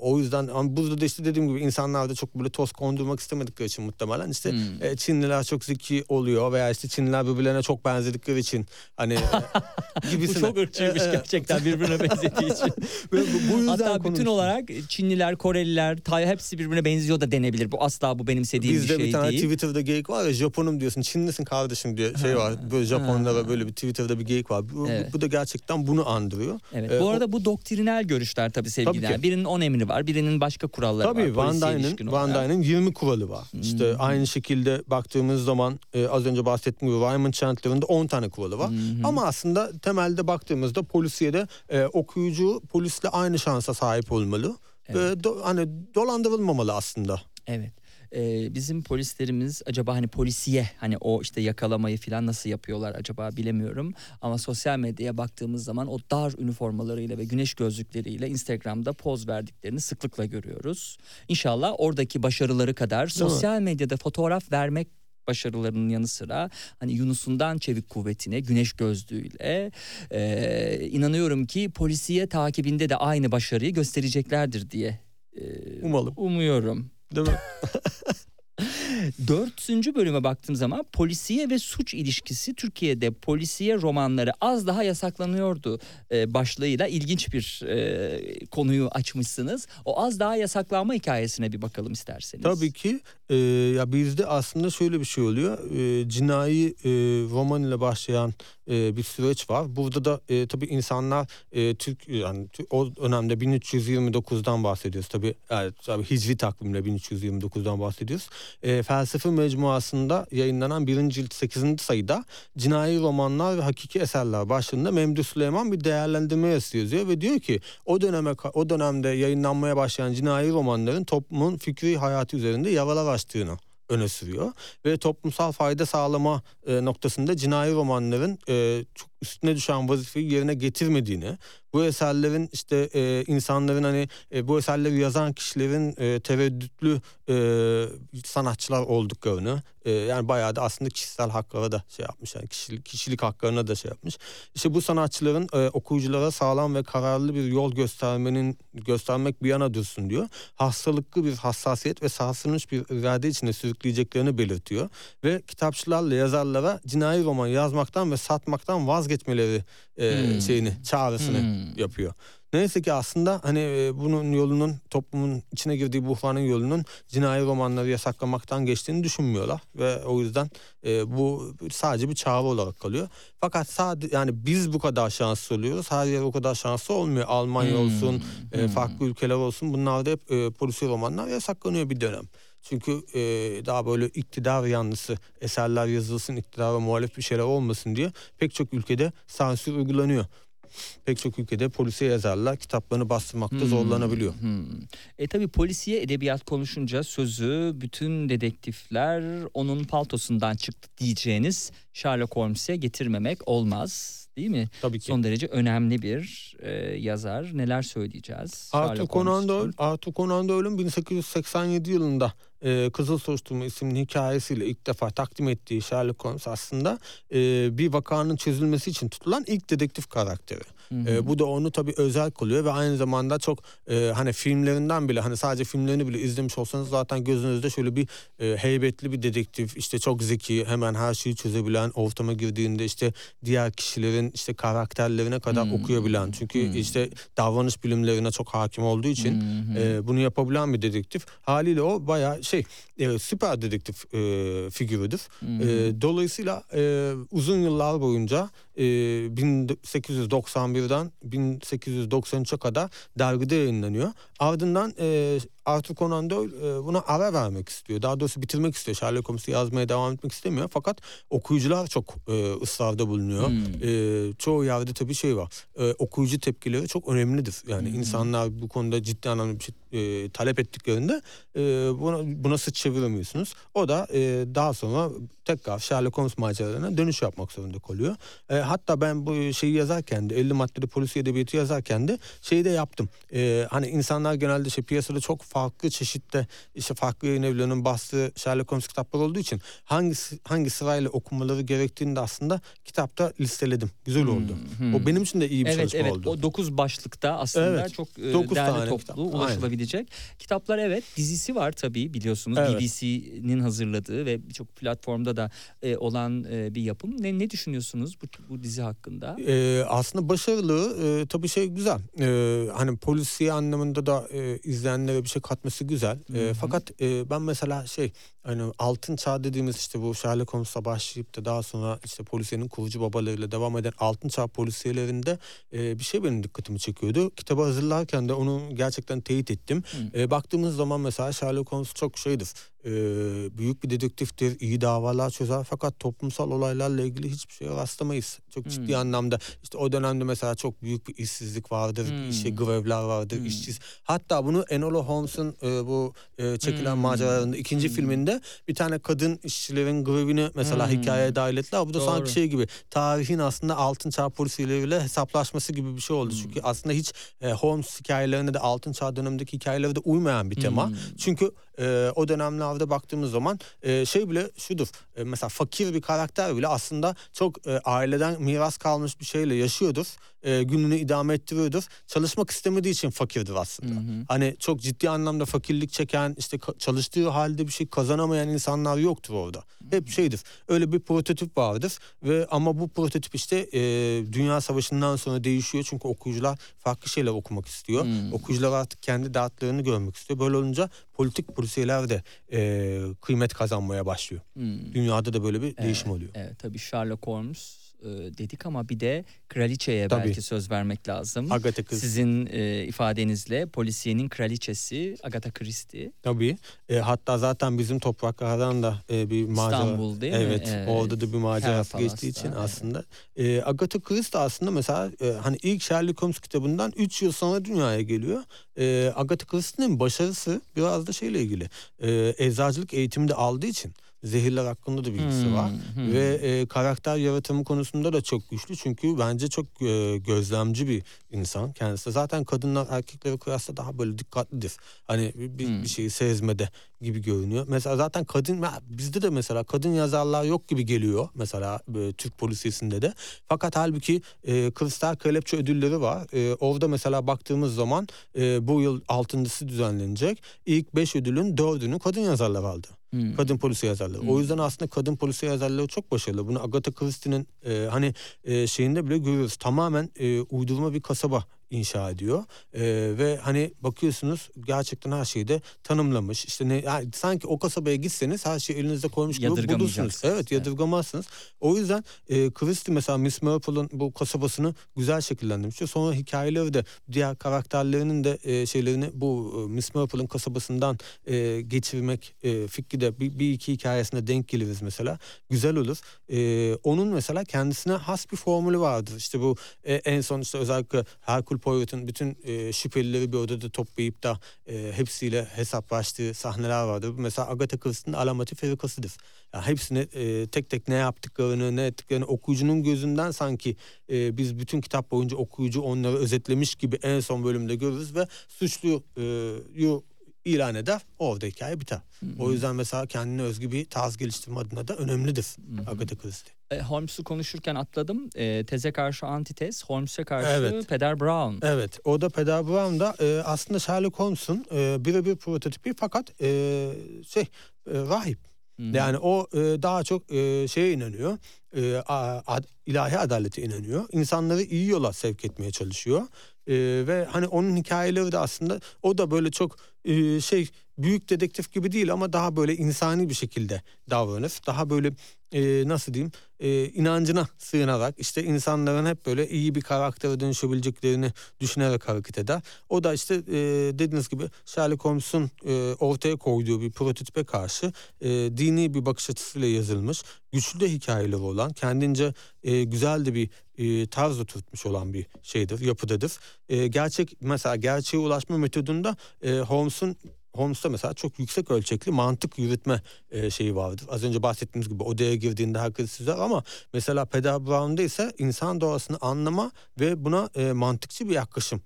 o yüzden ama burada da işte dediğim gibi insanlar da çok böyle toz kondurmak istemedikleri için muhtemelen işte Hmm. e, Çinliler çok zeki oluyor veya işte Çinliler birbirlerine çok benzedikleri için hani e, Bu çok ırkçıymış E, e, gerçekten birbirine benzediği için. bu, bu yüzden Hatta bütün konuştuk. olarak Çinliler, Koreliler, Tay hepsi birbirine benziyor da denebilir. Bu asla bu benimsediğim Bizde bir şey bir tane değil. Twitter'da geyik var ya Japonum diyorsun Çinlisin kardeşim diye şey var. Böyle Japonlara böyle bir Twitter'da bir geyik var. Bu, Evet. bu da gerçekten bunu andırıyor. Evet. Ee, bu o- arada bu doktrinal görüşler tabii sevgililer. ki. Birinin 10 emri var, birinin başka kuralları Tabii var. Van polisiye Dyne'ın ilişkin Van. Dyne'ın 20 kuralı var. İşte aynı şekilde baktığımız zaman e, az önce bahsettiğim gibi Raymond Chandler'ın da 10 tane kuralı var. Ama aslında temelde baktığımızda polisiye de e, okuyucu polisle aynı şansa sahip olmalı. Ve do- hani dolandırılmamalı aslında. Evet. Ee, bizim polislerimiz acaba hani polisiye hani o işte yakalamayı falan nasıl yapıyorlar acaba bilemiyorum. Ama sosyal medyaya baktığımız zaman o dar üniformalarıyla ve güneş gözlükleriyle Instagram'da poz verdiklerini sıklıkla görüyoruz. İnşallah oradaki başarıları kadar sosyal medyada fotoğraf vermek başarılarının yanı sıra hani Yunus'undan çevik kuvvetine güneş gözlüğüyle e, inanıyorum ki polisiye takibinde de aynı başarıyı göstereceklerdir diye e, Umalım. umuyorum. Değil mi? Dördüncü bölüme baktığım zaman polisiye ve suç ilişkisi Türkiye'de polisiye romanları az daha yasaklanıyordu e, başlığıyla ilginç bir e, konuyu açmışsınız. O az daha yasaklanma hikayesine bir bakalım isterseniz. Tabii ki e, ya bizde aslında şöyle bir şey oluyor. E, cinayi e, roman ile başlayan e, bir süreç var. Burada da e, tabii insanlar e, Türk yani o dönemde 1329'dan bahsediyoruz. Tabii yani, tabii Hicri takvimle 1329'dan bahsediyoruz. E, felsefe mecmuasında yayınlanan 1. cilt 8. sayıda cinayi romanlar ve hakiki eserler başlığında Memduh Süleyman bir değerlendirme yazıyor ve diyor ki o döneme o dönemde yayınlanmaya başlayan cinayi romanların toplumun fikri hayatı üzerinde yaralar açtığını öne sürüyor. Ve toplumsal fayda sağlama e, noktasında cinayi romanların e, çok üstüne düşen vazifeyi yerine getirmediğini, bu eserlerin işte e, insanların hani e, bu eserleri yazan kişilerin e, tereddütlü e, sanatçılar olduklarını e, yani bayağı da aslında kişisel haklara da şey yapmış yani kişilik, kişilik haklarına da şey yapmış. İşte bu sanatçıların e, okuyuculara sağlam ve kararlı bir yol göstermenin göstermek bir yana dursun diyor. Hastalıklı bir hassasiyet ve sarsılmış bir irade içine sürükleyeceklerini belirtiyor ve kitapçılarla yazarlara cinayi roman yazmaktan ve satmaktan vazgeçmeleri e, Hmm. şeyini çağrısını Hmm. yapıyor. Neyse ki aslında hani e, bunun yolunun toplumun içine girdiği buhranın yolunun cinayi romanları yasaklamaktan geçtiğini düşünmüyorlar ve o yüzden e, bu sadece bir çağrı olarak kalıyor. Fakat sadece yani biz bu kadar şanslı oluyoruz. Her yer o kadar şanslı olmuyor. Almanya Hmm, olsun, e, hmm. farklı ülkeler olsun. Bunlarda hep e, polisi romanlar yasaklanıyor bir dönem. Çünkü e, daha böyle iktidar yanlısı eserler yazılsın, iktidara muhalif bir şeyler olmasın diye pek çok ülkede sansür uygulanıyor. Pek çok ülkede polise yazarlar kitaplarını bastırmakta Hmm, zorlanabiliyor. hmm. E tabi polisiye edebiyat konuşunca sözü bütün dedektifler onun paltosundan çıktı diyeceğiniz Sherlock Holmes'e getirmemek olmaz değil mi? Tabii ki. Son derece önemli bir e, yazar. Neler söyleyeceğiz? Arthur Conan Doyle? Arthur Conan Doyle'un 1887 yılında e, Kızıl Soruşturma isimli hikayesiyle ilk defa takdim ettiği Sherlock Holmes aslında e, bir vakanın çözülmesi için tutulan ilk dedektif karakteri. E, bu da onu tabii özel kılıyor ve aynı zamanda çok e, hani filmlerinden bile hani sadece filmlerini bile izlemiş olsanız zaten gözünüzde şöyle bir e, heybetli bir dedektif işte çok zeki hemen her şeyi çözebilen ortama girdiğinde işte diğer kişilerin işte karakterlerine kadar Hmm. okuyabilen çünkü Hmm. işte davranış bilimlerine çok hakim olduğu için hı. e, bunu yapabilen bir dedektif haliyle o bayağı şey e, süper dedektif e, figürüdür. Hı E, dolayısıyla e, uzun yıllar boyunca e, 1891'den 1893'e kadar dergide yayınlanıyor. Ardından e, Arthur Conan Doyle e, buna ara vermek istiyor. Daha doğrusu bitirmek istiyor. Sherlock Holmes'u yazmaya devam etmek istemiyor. Fakat okuyucular çok e, ısrarda bulunuyor. Hmm. E, çoğu yerde tabii şey var. E, okuyucu tepkileri çok önemlidir. Yani Hmm. insanlar bu konuda ciddi anlamda bir şey e, talep ettiklerinde e, buna, buna sıç çeviremiyorsunuz. O da e, daha sonra tekrar Sherlock Holmes maceralarına dönüş yapmak zorunda kalıyor. E, hatta ben bu şeyi yazarken de 50 maddeli polisi edebiyatı yazarken de şeyi de yaptım. E, hani insanlar genelde işte piyasada çok farklı çeşitte işte farklı yayın evlerinin bastığı Sherlock Holmes kitaplar olduğu için hangi hangi sırayla okumaları gerektiğini de aslında kitapta listeledim. Güzel oldu. Hmm. O benim için de iyi bir Evet çalışma evet oldu. o 9 başlıkta aslında Evet, çok e, dokuz derli tane toplu kitap, aynen. ulaşılabilecek. Kitaplar evet dizisi var tabii biliyorsunuz Evet. BBC'nin hazırladığı ve birçok platformda da e, olan e, bir yapım. Ne ne düşünüyorsunuz bu, bu dizi hakkında? Ee, aslında başarılı e, tabii şey güzel Ee, hani polisiye anlamında da e, izleyenlere bir şey katması güzel Hı hı. fakat e, ben mesela şey hani altın çağ dediğimiz işte bu Sherlock Holmes'la başlayıp da daha sonra işte polisiyenin kurucu babalarıyla devam eden altın çağ polisiyelerinde e, bir şey benim dikkatimi çekiyordu kitabı hazırlarken de onu gerçekten teyit ettim. E, baktığımız zaman mesela Sherlock Holmes çok şeydir e, büyük bir dedektiftir iyi davalar çözer fakat toplumsal olaylarla ilgili hiçbir şeye rastlamayız çok ciddi Hmm. anlamda işte o dönemde mesela çok büyük bir işsizlik vardır, Hmm. işte grevler vardır, Hmm. işçiz. Hatta bunu Enola Holmes'un e, bu e, çekilen Hmm. maceralarında ikinci Hmm. filminde bir tane kadın işçilerin grevini mesela Hmm. hikayeye dahil ettiler. Bu da Doğru. sanki şey gibi tarihin aslında altın çağ polisileriyle hesaplaşması gibi bir şey oldu. Hmm. Çünkü aslında hiç e, Holmes hikayelerine de altın çağ dönemindeki hikayelere de uymayan bir tema. Hmm. Çünkü e, o dönemlerde baktığımız zaman e, şey bile şudur. E, mesela fakir bir karakter bile aslında çok e, aileden miras kalmış bir şeyle yaşıyordur. E, gününü idame ettiriyordur. Çalışmak istemediği için fakirdir aslında. Hı hı. Hani çok ciddi anlamda fakirlik çeken, işte çalıştığı halde bir şey kazanamayan insanlar yoktur orada. Hep şeydir. Öyle bir prototip vardır ve ama bu prototip işte e, Dünya Savaşı'ndan sonra değişiyor çünkü okuyucular farklı şeyler okumak istiyor. Hmm. Okuyucular artık kendi dağıtlarını görmek istiyor. Böyle olunca politik polisiyeler de e, kıymet kazanmaya başlıyor. Hmm. Dünyada da böyle bir değişim oluyor. Evet tabii Sherlock Holmes e, dedik ama bir de kraliçeye Tabii. belki söz vermek lazım. Agatha Christie. Sizin e, ifadenizle polisiyenin kraliçesi Agatha Christie. Tabii. E, hatta zaten bizim topraklardan da e, bir macera. İstanbul değil mi? evet, Evet. orada da bir macerası Her geçtiği için Palas'ta, aslında. E, Agatha Christie aslında mesela e, hani ilk Sherlock Holmes kitabından 3 yıl sonra dünyaya geliyor. E, Agatha Christie'nin başarısı biraz da şeyle ilgili. E, eczacılık eğitimi de aldığı için zehirler hakkında da bilgisi Hmm, var. hmm. Ve e, karakter yaratımı konusunda da çok güçlü. Çünkü bence çok e, gözlemci bir insan kendisi. Zaten kadınlar erkeklere kıyasla daha böyle dikkatlidir. Hani bir, Hmm. bir şeyi sezmede gibi görünüyor. Mesela zaten kadın bizde de mesela kadın yazarlar yok gibi geliyor. Mesela e, Türk polisiyesinde de. Fakat halbuki e, Kristal Kelepçe ödülleri var. E, orada mesela baktığımız zaman e, bu yıl altıncısı düzenlenecek. İlk beş ödülün dördünü kadın yazarlar aldı. Hmm. Kadın polisi yazarları. Hmm. O yüzden aslında kadın polisi yazarları çok başarılı. Bunu Agatha Christie'nin e, hani e, şeyinde bile görüyoruz. Tamamen e, uydurma bir kasaba inşa ediyor. E, ve hani bakıyorsunuz gerçekten her şeyi de tanımlamış. İşte ne yani sanki o kasabaya gitseniz her şeyi elinizde koymuş gibi bulursunuz. Evet yadırgamazsınız. O yüzden e, Christie mesela Miss Marple'ın bu kasabasını güzel şekillendirmiş. Sonra hikayeleri de diğer karakterlerinin de e, şeylerini bu e, Miss Marple'ın kasabasından e, geçirmek e, fikri de bir, bir iki hikayesine denk geliriz mesela. Güzel olur. E, onun mesela kendisine has bir formülü vardır. İşte bu e, en son işte özellikle Hercule Poirot'un bütün e, şüphelileri bir odada toplayıp da e, hepsiyle hesaplaştığı sahneler vardır. Mesela Agatha Christie'nin alamati ferikasıdır. Yani hepsini e, tek tek ne yaptıklarını ne ettiklerini okuyucunun gözünden sanki e, biz bütün kitap boyunca okuyucu onları özetlemiş gibi en son bölümde görürüz ve suçluyu ilan eder. Orada hikaye biter. O yüzden mesela kendine özgü bir tarz geliştirme adına da önemlidir Agatha Christie. E, Holmes'u konuşurken atladım. E, teze karşı antitez, Holmes'e karşı Evet. Peder Brown. Evet, o da Peder Brown da e, aslında Sherlock Holmes'un e, birebir prototipi fakat e, şey e, rahip. Hı. Yani o e, daha çok e, şeye inanıyor. E, a- ad- ilahi adalete inanıyor. İnsanları iyi yola sevk etmeye çalışıyor. E, ve hani onun hikayeleri de aslında o da böyle çok e, şey büyük dedektif gibi değil ama daha böyle insani bir şekilde davranır. Daha böyle e, nasıl diyeyim e, inancına sığınarak işte insanların hep böyle iyi bir karaktere dönüşebileceklerini düşünerek hareket eder. O da işte e, dediğiniz gibi Sherlock Holmes'un e, ortaya koyduğu bir prototipe karşı e, dini bir bakış açısıyla yazılmış, güçlü de hikayeleri olan, kendince e, güzel de bir e, tarz oturtmuş olan bir şeydir, yapıdadır. E, gerçek mesela gerçeğe ulaşma metodunda e, Holmes'un Holmes'ta mesela çok yüksek ölçekli mantık yürütme e, şeyi vardır. Az önce bahsettiğimiz gibi odaya girdiğinde herkes süzer ama mesela Peder Brown'da ise insan doğasını anlama ve buna e, mantıkçı bir yaklaşım.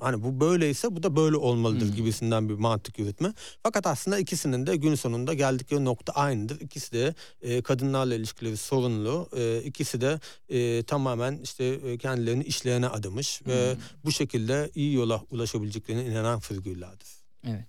Hani bu böyleyse bu da böyle olmalıdır Hmm. gibisinden bir mantık yürütme. Fakat aslında ikisinin de gün sonunda geldikleri nokta aynıdır. İkisi de e, kadınlarla ilişkileri sorunlu. E, ikisi de e, tamamen işte e, kendilerini işleyene adamış ve Hmm. bu şekilde iyi yola ulaşabileceklerine inanan figürlerdir. Evet.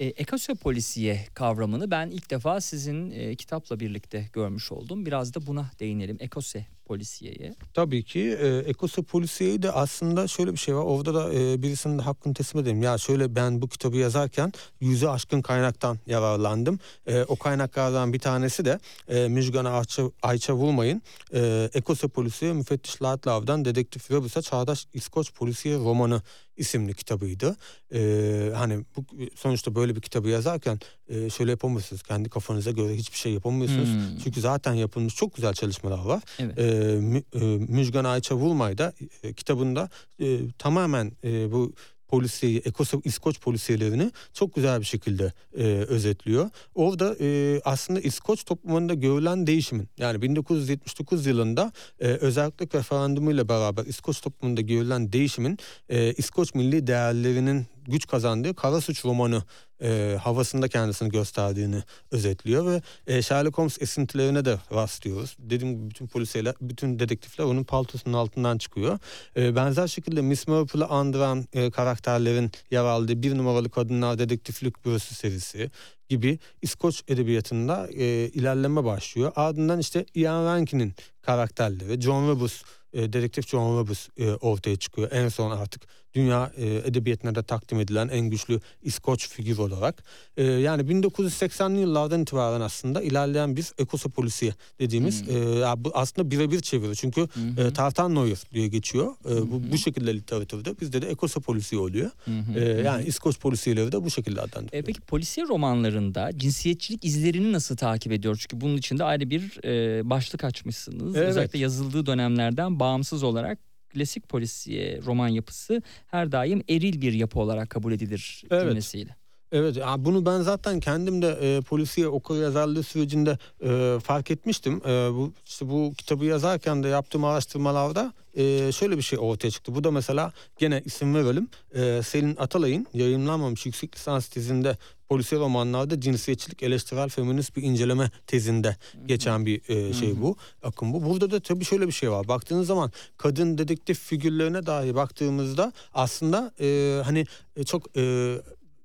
E, ekosyo polisiye kavramını ben ilk defa sizin e, kitapla birlikte görmüş oldum. Biraz da buna değinelim. Ekosyo polisiyeye. Tabii ki e, Ekosa Polisiye'yi de aslında şöyle bir şey var. Orada da e, birisinin de hakkını teslim edeyim. Ya şöyle ben bu kitabı yazarken yüze aşkın kaynaktan yararlandım. E, o kaynaklardan bir tanesi de e, Müjgan Ayça, Ayça Vurmay'ın e, Ekosa Polisiye Müfettiş Latlav'dan Dedektif Rebus'a Çağdaş İskoç Polisiye romanı isimli kitabıydı. E, hani bu sonuçta böyle bir kitabı yazarken e, şöyle yapamıyorsunuz. Kendi kafanıza göre hiçbir şey yapamıyorsunuz. Hmm. Çünkü zaten yapılmış çok güzel çalışmalar var. Evet. E, Mü- e, Müjgan Ayça Vurmay da e, kitabında e, tamamen e, bu polisiyeyi, Ekos- İskoç polisiyelerini çok güzel bir şekilde e, özetliyor. Orada e, aslında İskoç toplumunda görülen değişimin yani 1979 yılında e, özellik referandumuyla beraber İskoç toplumunda görülen değişimin e, İskoç milli değerlerinin güç kazandığı Kara Suç romanı e, havasında kendisini gösterdiğini özetliyor ve e, Sherlock Holmes esintilerine de rastlıyoruz. Dediğim gibi bütün polisiyeler, bütün dedektifler onun paltosunun altından çıkıyor. E, benzer şekilde Miss Marple'ı andıran e, karakterlerin yer aldığı bir numaralı kadınlar dedektiflik bürosu serisi gibi İskoç edebiyatında e, ilerleme başlıyor. Ardından işte Ian Rankin'in karakterleri, John Rebus, e, dedektif John Rebus e, ortaya çıkıyor. En son artık dünya e, edebiyatına da takdim edilen en güçlü İskoç figür olarak. E, yani 1980'li yıllardan itibaren aslında ilerleyen bir ekosa polisiye dediğimiz Hmm. e, bu aslında birebir çeviri. Çünkü Hı hı. e, Tartan Noir diye geçiyor. E, bu, bu şekilde literatürde bizde de ekosa polisiye oluyor. Hı hı, E, hı. yani İskoç polisiyeleri de bu şekilde adlandırılıyor. E, peki polisiye romanlarında cinsiyetçilik izlerini nasıl takip ediyor? Çünkü bunun içinde ayrı bir e, başlık açmışsınız. Evet. Özellikle yazıldığı dönemlerden bağımsız olarak klasik polisiye roman yapısı her daim eril bir yapı olarak kabul edilir Evet. cümlesiyle. Evet ya bunu ben zaten kendim de e, polisiye okur yazarlığı sürecinde e, fark etmiştim. E, bu işte bu kitabı yazarken de yaptığım araştırmalarda e, şöyle bir şey ortaya çıktı. Bu da mesela gene isim verelim. E, Selin Atalay'ın yayınlanmamış yüksek lisans tezinde polisiye romanlarda cinsiyetçilik eleştirel feminist bir inceleme tezinde geçen bir e, şey bu. Akım bu. Burada da tabii şöyle bir şey var. Baktığınız zaman kadın dedektif figürlerine dahi baktığımızda aslında e, hani çok e,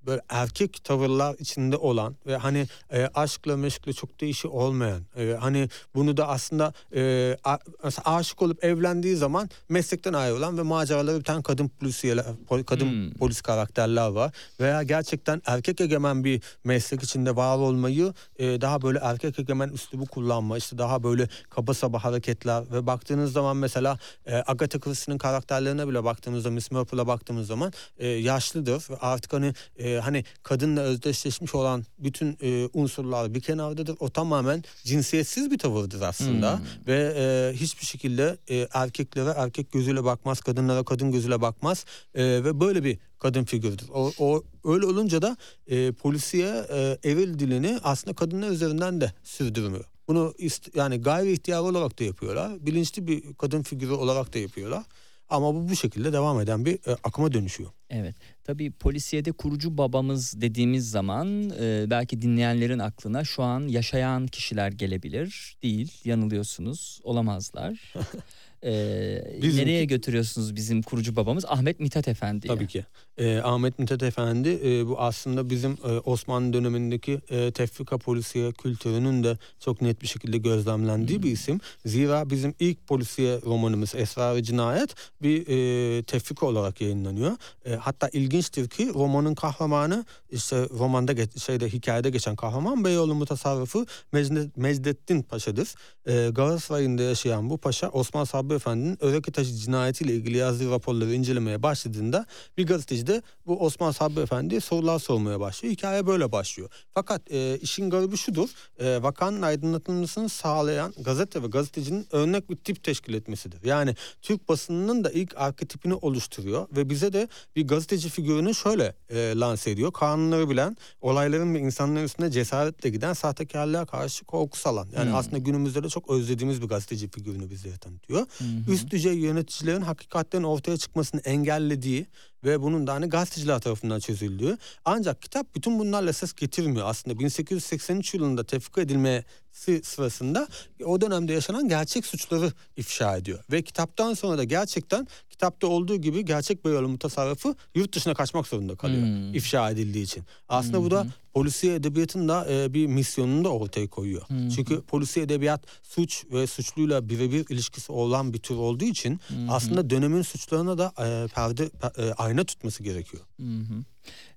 böyle erkek tavırlar içinde olan ve hani e, aşkla meşkle çok değişi olmayan e, hani bunu da aslında e, a, aşık olup evlendiği zaman meslekten ayrılan ve maceraları biten kadın polisiyeler pol- kadın Hmm. polis karakterler var veya gerçekten erkek egemen bir meslek içinde var olmayı e, daha böyle erkek egemen üslubu kullanma işte daha böyle kaba saba hareketler ve baktığınız zaman mesela e, Agatha Christie'nin karakterlerine bile baktığımızda Miss Marple'a baktığımız zaman e, yaşlıdır ve artık hani e, hani kadınla özdeşleşmiş olan bütün e, unsurlar bir kenardadır. O tamamen cinsiyetsiz bir tavırdır aslında Hmm. ve e, hiçbir şekilde e, erkeklere erkek gözüyle bakmaz, kadınlara kadın gözüyle bakmaz e, ve böyle bir kadın figürüdür. O, o öyle olunca da e, polisiye e, eril dilini aslında kadınlar üzerinden de sürdürmüyor. Bunu ist- yani gayri ihtiyar olarak da yapıyorlar. Bilinçli bir kadın figürü olarak da yapıyorlar. Ama bu bu şekilde devam eden bir e, akıma dönüşüyor. Evet. Tabii polisiyede kurucu babamız dediğimiz zaman e, belki dinleyenlerin aklına şu an yaşayan kişiler gelebilir. Değil, yanılıyorsunuz. Olamazlar. Ee, Bizimki- nereye götürüyorsunuz bizim kurucu babamız Ahmet Mithat Efendi? Tabii ki. Ee, Ahmet Mithat Efendi e, bu aslında bizim e, Osmanlı dönemindeki e, tefrika polisiye kültürünün de çok net bir şekilde gözlemlendiği bir isim. Zira bizim ilk polisiye romanımız Esrar-ı Cinayet bir e, tefrika olarak yayınlanıyor. E, hatta ilginçtir ki romanın kahramanı işte romanda geç, şeyde hikayede geçen kahraman Beyoğlu mutasarrıfı Mecne- Mecdettin Paşa'dır. E, Galatasaray'ında yaşayan bu paşa Osman Sabri Efendi'nin Öreki Taşı cinayetiyle ilgili yazdığı raporları incelemeye başladığında bir gazeteci de bu Osman Sabri Efendi'ye sorular sormaya başlıyor. Hikaye böyle başlıyor. Fakat e, işin garibi şudur. E, vakanın aydınlatılmasını sağlayan gazete ve gazetecinin örnek bir tip teşkil etmesidir. Yani Türk basınının da ilk arketipini oluşturuyor ve bize de bir gazeteci figürünü şöyle e, lanse ediyor. Kanunları bilen, olayların ve insanların üstüne cesaretle giden, sahtekarlığa karşı korku salan. Yani Hmm. aslında günümüzde de çok özlediğimiz bir gazeteci figürünü bizlere tanıtıyor. Hı. Üst düzey yöneticilerin hakikatlerin ortaya çıkmasını engellediği ve bunun da hani gazeteciler tarafından çözüldüğü. Ancak kitap bütün bunlarla ses getirmiyor. Aslında 1883 yılında tefrika edilmesi sırasında o dönemde yaşanan gerçek suçları ifşa ediyor. Ve kitaptan sonra da gerçekten kitapta olduğu gibi gerçek Beyoğlu mutasarrıfı yurt dışına kaçmak zorunda kalıyor. Hmm. ifşa edildiği için. Aslında bu da polisiye edebiyatın da e, bir misyonunu da ortaya koyuyor. Hı. Çünkü polisiye edebiyat suç ve suçluyla birebir ilişkisi olan bir tür olduğu için aslında dönemin suçlarına da e, perde pe- e, ayna tutması gerekiyor. Hı.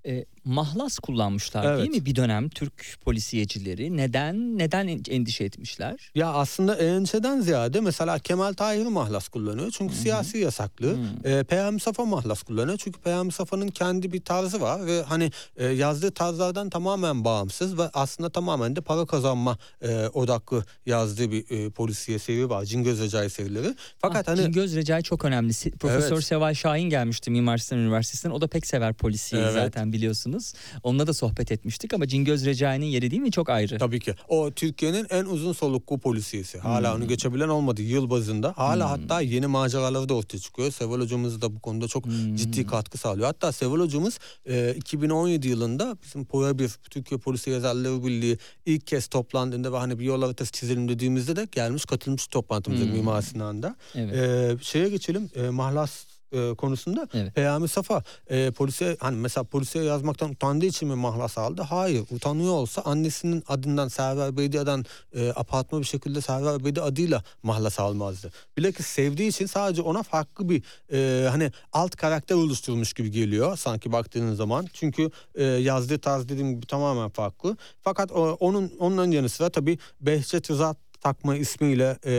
E, mahlas kullanmışlar Evet. değil mi bir dönem Türk polisiyecileri? Neden neden en- endişe etmişler? Ya aslında endişeden ziyade mesela Kemal Tahir mahlas kullanıyor çünkü siyasi yasaklı. E, Peyami Safa mahlas kullanıyor çünkü Peyami Safa'nın kendi bir tarzı var ve hani e, yazdığı tarzlardan tamamen bağımsız ve aslında tamamen de para kazanma e, odaklı yazdığı bir e, polisiye seri var. Cingöz Recai serileri. Fakat Ah, hani Cingöz Recai çok önemli. Profesör Evet. Seval Şahin gelmişti Mimar Sinan Üniversitesi'nden. O da pek sever polisiyi Evet. Zaten biliyorsunuz. Onunla da sohbet etmiştik ama Cingöz Recai'nin yeri değil mi çok ayrı. Tabii ki. O Türkiye'nin en uzun soluklu polisiyesi. Hala Hmm. onu geçebilen olmadı yıl bazında. Hala hatta yeni maceraları da ortaya çıkıyor. Seval hocamız da bu konuda çok Hmm. ciddi katkı sağlıyor. Hatta Seval hocamız e, 2017 yılında bizim POYA 1 Türkiye Polisi Yazarları Birliği ilk kez toplandığında ve hani bir yol haritası çizelim dediğimizde de gelmiş katılmış toplantımıza Hmm. Mimar Sinan'da. Evet. E, şeye geçelim e, mahlas e, konusunda Evet. Peyami Safa e, polise hani mesela polise yazmaktan utandığı için mi mahlas aldı? Hayır. Utanıyor olsa annesinin adından Server Beydia'dan e, apartma bir şekilde Server Beydi adıyla mahlas almazdı. Bilakis sevdiği için sadece ona farklı bir e, hani alt karakter oluşturmuş gibi geliyor sanki baktığınız zaman. Çünkü e, yazdığı tarz dediğim gibi tamamen farklı. Fakat o, onun onların yanı sıra tabii Behçet Rıza takma ismiyle e,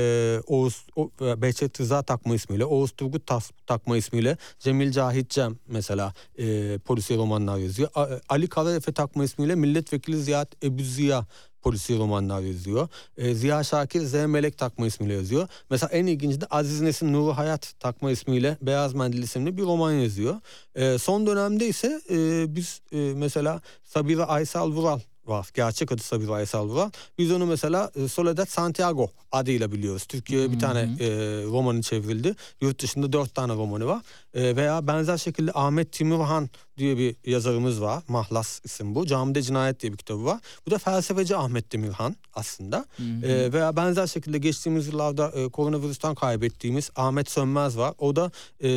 Oğuz o, e, Behçet Rıza takma ismiyle Oğuz Turgut Tas- takma ismiyle Cemil Cahit Cem mesela e, polisiye romanlar yazıyor. A- Ali Karaefe takma ismiyle Milletvekili Ziya Ebu Ziya polisiye romanlar yazıyor. E, Ziya Şakir Z Melek takma ismiyle yazıyor. Mesela en ilginci de Aziz Nesin Nuru Hayat takma ismiyle Beyaz Mendil isimli bir roman yazıyor. E, son dönemde ise e, biz e, mesela Sabira Aysal Vural var. Gerçek adı Sabira Aysal Vural. Biz onu mesela e, Soledad Santiago adıyla biliyoruz. Türkiye'ye bir tane e, romanı çevrildi. Yurt dışında dört tane romanı var. E, veya benzer şekilde Ahmet Timurhan diye bir yazarımız var. Mahlas isim bu. Camide Cinayet diye bir kitabı var. Bu da felsefeci Ahmet Demirhan aslında. E, veya benzer şekilde geçtiğimiz yıllarda e, koronavirüsten kaybettiğimiz Ahmet Sönmez var. O da e,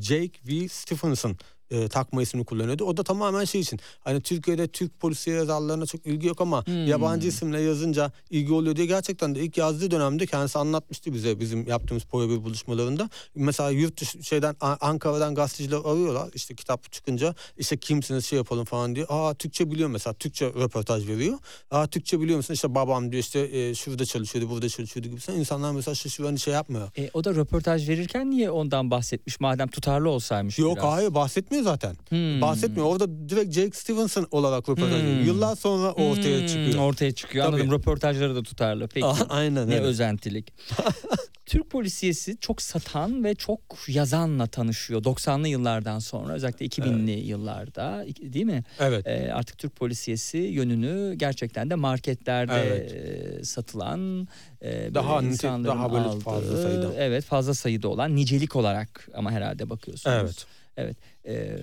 Jake V. Stephenson e, takma ismini kullanıyordu. O da tamamen şey için hani Türkiye'de Türk polisiye yazarlarına çok ilgi yok ama Hmm. yabancı isimle yazınca ilgi oluyor diye gerçekten de ilk yazdığı dönemde kendisi anlatmıştı bize bizim yaptığımız bir buluşmalarında. Mesela yurt dışı şeyden Ankara'dan gazeteciler arıyorlar işte kitap çıkınca işte kimsiniz şey yapalım falan diyor. Aa Türkçe biliyor mesela Türkçe röportaj veriyor. Aa Türkçe biliyor musun işte babam diyor işte e, şurada çalışıyordu burada çalışıyordu gibi. İnsanlar mesela şaşırıyor hani şey yapmıyor. E, o da röportaj verirken niye ondan bahsetmiş madem tutarlı olsaymış Yok biraz? hayır bahsetmiyor zaten. Hmm. Bahsetmiyor. Orada direkt Jake Stevenson olarak röportaj Hmm. Yıllar sonra ortaya Hmm, çıkıyor. Ortaya çıkıyor. Tabii. Anladım. Röportajları da tutarlı. Peki. Aynen ne evet. özentilik. Türk polisiyesi çok satan ve çok yazanla tanışıyor 90'lı yıllardan sonra özellikle 2000'li yıllarda değil mi? Evet. Ee, artık Türk polisiyesi yönünü gerçekten de marketlerde Evet. e, satılan e, Daha insanların daha böyle aldığı, fazla sayıda. Evet fazla sayıda olan nicelik olarak ama herhalde bakıyorsunuz. Evet. Evet. e,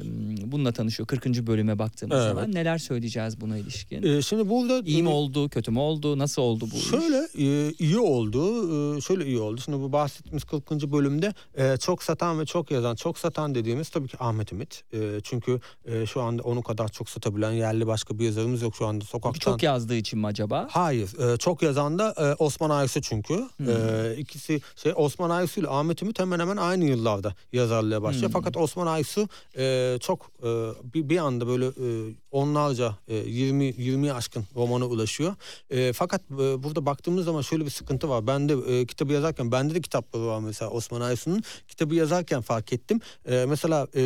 bununla tanışıyor 40. bölüme baktığımız Evet. zaman. Neler söyleyeceğiz buna ilişkin? Ee, şimdi burada İyi mi e, oldu, kötü mü oldu, nasıl oldu bu iş? Şöyle e, iyi oldu. E, şöyle iyi oldu. Şimdi bu bahsettiğimiz 40. bölümde e, çok satan ve çok yazan, çok satan dediğimiz tabii ki Ahmet Ümit. E, çünkü e, şu anda onu kadar çok satabilen yerli başka bir yazarımız yok şu anda sokaktan. Çok yazdığı için mi acaba? Hayır. e, çok yazan da e, Osman Aysu çünkü. E, ikisi şey Osman Aysu ile Ahmet Ümit hemen hemen aynı yıllarda yazarlığa başlıyor. Fakat Osman Aysu e, çok e, bir, bir anda böyle e, onlarca e, 20 20 aşkın romana ulaşıyor. E, fakat e, burada baktığımız zaman şöyle bir sıkıntı var. Ben de e, kitabı yazarken bende de kitapları var mesela Osman Aysu'nun. Kitabı yazarken fark ettim. E, mesela e,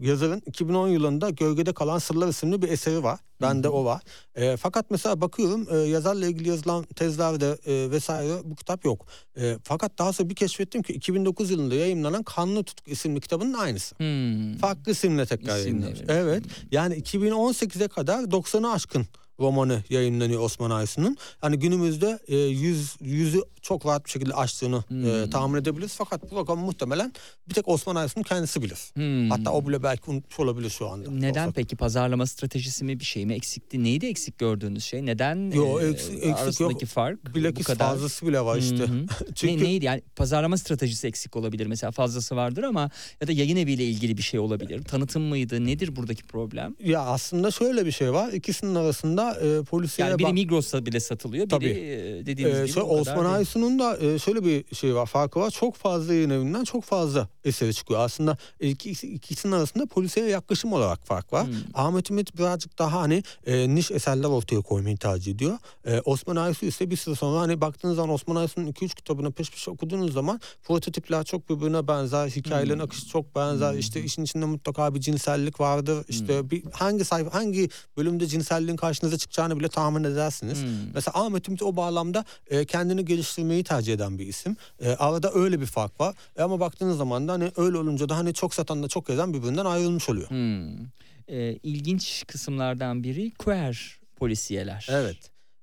yazarın 2010 yılında Gölgede Kalan Sırlar isimli bir eseri var. Bende o var. E, fakat mesela bakıyorum e, yazarla ilgili yazılan tezlerde e, vesaire bu kitap yok. E, fakat daha sonra bir keşfettim ki 2009 yılında yayınlanan Kanlı Tutku isimli kitabının aynısı. Hmm. Farklı isimle tekrar yayınlanmış. Evet. Yani 2018'e kadar 90'ı aşkın romanı yayınlanıyor Osman Aysu'nun. Hani günümüzde e, 100 yüzü çok rahat bir şekilde aştığını e, Hmm. tahmin edebiliriz. Fakat bu rakamı muhtemelen bir tek Osman Aysu'nun kendisi bilir. Hmm. Hatta o bile belki unutmuş olabilir şu anda. Neden Yoksa- peki pazarlama stratejisi mi bir şey mi eksikti? Neydi eksik gördüğünüz şey? Neden Yo, e, eksik- eksik yok. arasındaki fark bu Bilakis kadar? fazlası bile var işte. Hı. Çünkü Ne, neydi yani pazarlama stratejisi eksik olabilir mesela fazlası vardır ama ya da yayın eviyle ilgili bir şey olabilir. Tanıtım mıydı? Nedir buradaki problem? ya aslında şöyle bir şey var. İkisinin arasında e, polisiye Yani biri bak- Migros'ta bile satılıyor. Biri Tabii. e, dediğiniz Ee, gibi şey, Osman değil. Aysu'nun da e, şöyle bir şey var farkı var. Çok fazla yayın evinden çok fazla eseri çıkıyor. Aslında ikisi, ikisinin arasında polisiye yaklaşım olarak fark var. Hmm. Ahmet Ümit birazcık daha hani e, niş eserler ortaya koymayı tercih ediyor. E, Osman Aysu ise bir süre sonra hani baktığınız zaman Osman Aysu'nun 2-3 kitabını peş peşe okuduğunuz zaman prototipler çok birbirine benzer. Hikayelerin Hmm. akışı çok benzer. İşte işin içinde mutlaka bir cinsellik vardır. İşte Hmm. bir hangi sayfa hangi bölümde cinselliğin karşınıza çıkacağını bile tahmin edersiniz. Hmm. Mesela Ahmet Ümit o bağlamda e, kendini geliştirmeyi tercih eden bir isim. E, arada öyle bir fark var. E, ama baktığınız zaman da hani öyle olunca da hani çok satan da çok yazan birbirinden ayrılmış oluyor. Hmm. E, ilginç kısımlardan biri queer polisiyeler. Evet.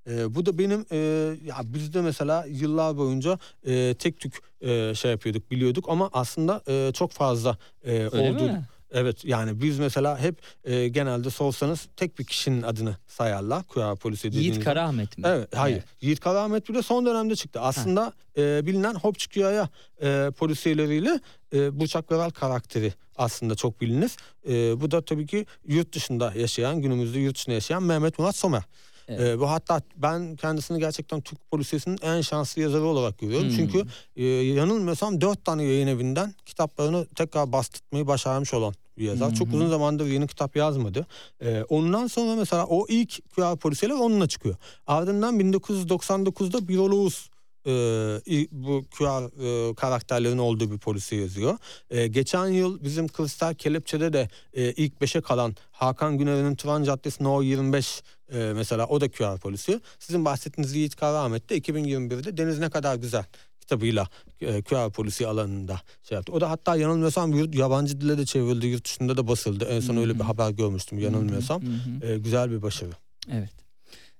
E, bu da benim e, ya bizde mesela yıllar boyunca e, tek tük e, şey yapıyorduk biliyorduk ama aslında e, çok fazla e, Öyle oldu. mi? Evet yani biz mesela hep e, genelde sorsanız tek bir kişinin adını sayarlar. Queer polisi dediğiniz Yiğit. Karaahmet mi? Evet, hayır. Evet. Yiğit Karaahmet bile son dönemde çıktı. Aslında e, bilinen Hopçukiya'ya e, polisiyeleriyle e, Burçak Veral karakteri aslında çok bilinir. E, bu da tabii ki yurt dışında yaşayan, günümüzde yurt dışında yaşayan Mehmet Murat Somer. Evet. E, bu hatta ben kendisini gerçekten Türk polisiyesinin en şanslı yazarı olarak görüyorum. Hmm. Çünkü e, yanılmıyorsam dört tane yayın evinden kitaplarını tekrar bastırmayı başarmış olan bir yazar. Çok Hı hı. uzun zamandır yeni kitap yazmadı. E, ondan sonra mesela o ilk QR polisiyeler onunla çıkıyor. Ardından 1999'da Biroloğuz e, bu QR e, karakterlerin olduğu bir polisi yazıyor. E, geçen yıl bizim Kristal Kelepçe'de de e, ilk beşe kalan Hakan Güner'in Turan Caddesi No 25 e, mesela o da QR polisi. Sizin bahsettiğiniz Yiğit Karaahmet de 2021'de Deniz Ne Kadar Güzel kitabıyla e, QR polisi alanında şey yaptı. O da hatta yanılmıyorsam yurt, yabancı dile de çevrildi, yurt dışında da basıldı. En son Hı öyle bir haber görmüştüm yanılmıyorsam. E, güzel bir başarı. Evet.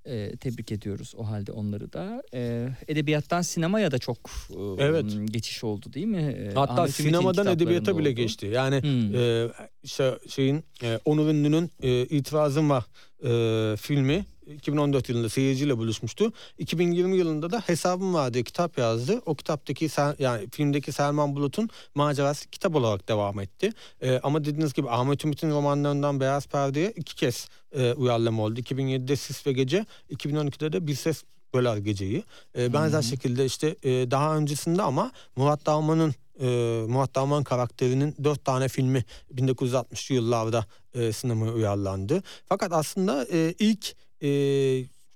Ee, tebrik ediyoruz o halde onları da. Ee, edebiyattan sinemaya da çok e, Evet. geçiş oldu değil mi? Ee, Hatta Ahmet sinemadan edebiyata bile geçti. Yani Hmm. e, işte şeyin e, Onur Ünlü'nün e, İtirazım Var e, filmi 2014 yılında seyirciyle buluşmuştu. 2020 yılında da Hesabım Var diye kitap yazdı. O kitaptaki yani filmdeki Selman Bulut'un macerası kitap olarak devam etti. E, ama dediğiniz gibi Ahmet Ümit'in romanlarından Beyaz Perde'ye iki kez e, uyarlama oldu. 2007'de Sis ve Gece, 2012'de de Bir Ses Böler Gece'yi. E, benzer şekilde işte e, daha öncesinde ama Murat Dağman'ın e, Murat Dağman karakterinin dört tane filmi 1960'lı yıllarda e, sinemaya uyarlandı. Fakat aslında e, ilk e,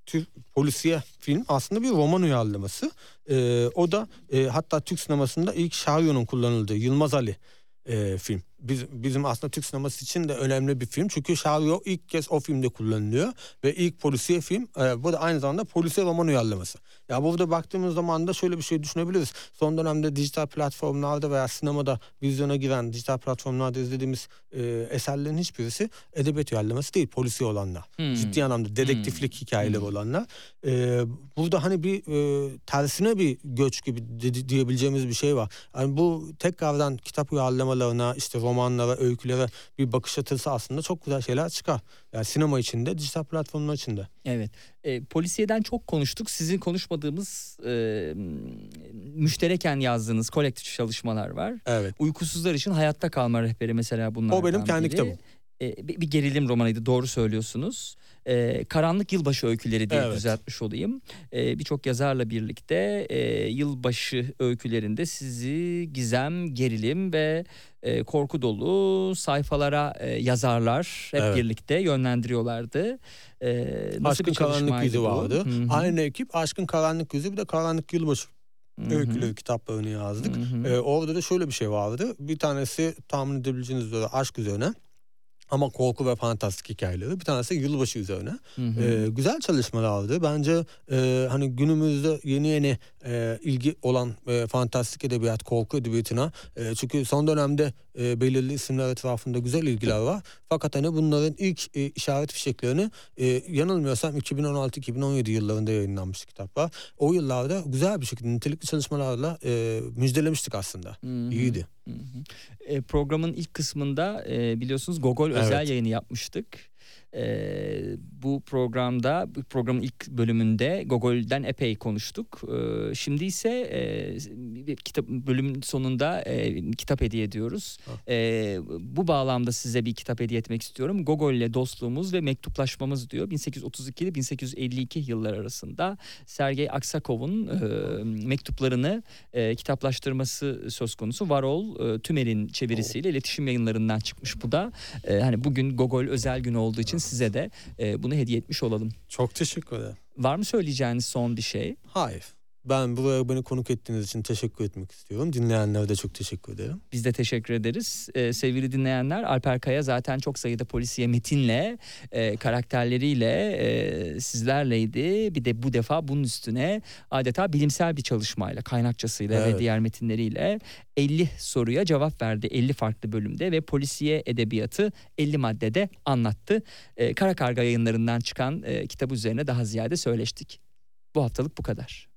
Türk polisiye film aslında bir roman uyarlaması. E, o da e, hatta Türk sinemasında ilk Şaryo'nun kullanıldığı Yılmaz Ali e, film. Biz, bizim aslında Türk sineması için de önemli bir film. Çünkü Şaryo ilk kez o filmde kullanılıyor. Ve ilk polisiye film e, bu da aynı zamanda polisiye roman uyarlaması. Ya burada baktığımız zaman da şöyle bir şey düşünebiliriz. Son dönemde dijital platformlarda veya sinemada vizyona giren dijital platformlarda izlediğimiz e, eserlerin hiçbirisi edebiyat uyarlaması değil. Polisiye olanlar. Hmm. Ciddi anlamda dedektiflik hikayeleri olanlar. E, burada hani bir e, tersine bir göç gibi diyebileceğimiz bir şey var. Yani bu tekrardan kitap uyarlamalarına işte roman romanlara, öykülere bir bakış atırsa aslında çok güzel şeyler çıkar. Yani sinema içinde, dijital platformlar içinde. Evet. E, polisiyeden çok konuştuk. Sizin konuşmadığımız e, müştereken yazdığınız kolektif çalışmalar var. Evet. Uykusuzlar için hayatta kalma rehberi mesela bunlardan O benim kendi biri. kitabım. E, bir, gerilim romanıydı doğru söylüyorsunuz. E, Karanlık Yılbaşı Öyküleri diye Evet. düzeltmiş olayım. E, Birçok yazarla birlikte e, yılbaşı öykülerinde sizi gizem, gerilim ve e, korku dolu sayfalara e, yazarlar hep Evet. birlikte yönlendiriyorlardı. E, nasıl Aşkın Karanlık Yüzü bu? vardı. Hı hı. Aynı ekip Aşkın Karanlık Yüzü bir de Karanlık Yılbaşı Hı hı. öyküleri kitaplarını yazdık. Ee, orada da şöyle bir şey vardı. Bir tanesi tahmin edebileceğiniz üzere aşk üzerine. Ama korku ve fantastik hikayeleri. Bir tanesi yılbaşı üzerine. Hı hı. Ee, güzel çalışmalardı. Bence e, hani günümüzde yeni yeni e, ilgi olan e, fantastik edebiyat, korku edebiyatına. E, çünkü son dönemde e, belirli isimler etrafında güzel ilgiler var. Fakat hani bunların ilk e, işaret fişeklerini e, yanılmıyorsam 2016-2017 yıllarında yayınlanmış kitaplar. O yıllarda güzel bir şekilde nitelikli çalışmalarla e, müjdelemiştik aslında. Hı hı. İyiydi. Hı hı. E, programın ilk kısmında e, biliyorsunuz Gogol özel Evet. yayını yapmıştık. E, bu programda bu programın ilk bölümünde Gogol'den epey konuştuk. E, şimdi ise e, kitap bölümün sonunda e, kitap hediye ediyoruz. Ha. E, bu bağlamda size bir kitap hediye etmek istiyorum. Gogol ile dostluğumuz ve mektuplaşmamız diyor. 1832 ile 1852 yıllar arasında Sergey Aksakov'un e, mektuplarını e, kitaplaştırması söz konusu. Varol e, Tümer'in çevirisiyle iletişim yayınlarından çıkmış bu da. E, hani bugün Gogol özel günü olduğu için size de e, bunu hediye etmiş olalım. Çok teşekkür ederim. Var mı söyleyeceğiniz son bir şey? Hayır. Ben buraya beni konuk ettiğiniz için teşekkür etmek istiyorum. Dinleyenlere de çok teşekkür ederim. Biz de teşekkür ederiz. Ee, sevgili dinleyenler Alper Kaya zaten çok sayıda polisiye metinle, e, karakterleriyle e, sizlerleydi. Bir de bu defa bunun üstüne adeta bilimsel bir çalışmayla, kaynakçasıyla ve Evet. diğer metinleriyle 50 soruya cevap verdi 50 farklı bölümde ve polisiye edebiyatı 50 maddede anlattı. E, Kara Karga yayınlarından çıkan e, kitabı üzerine daha ziyade söyleştik. Bu haftalık bu kadar.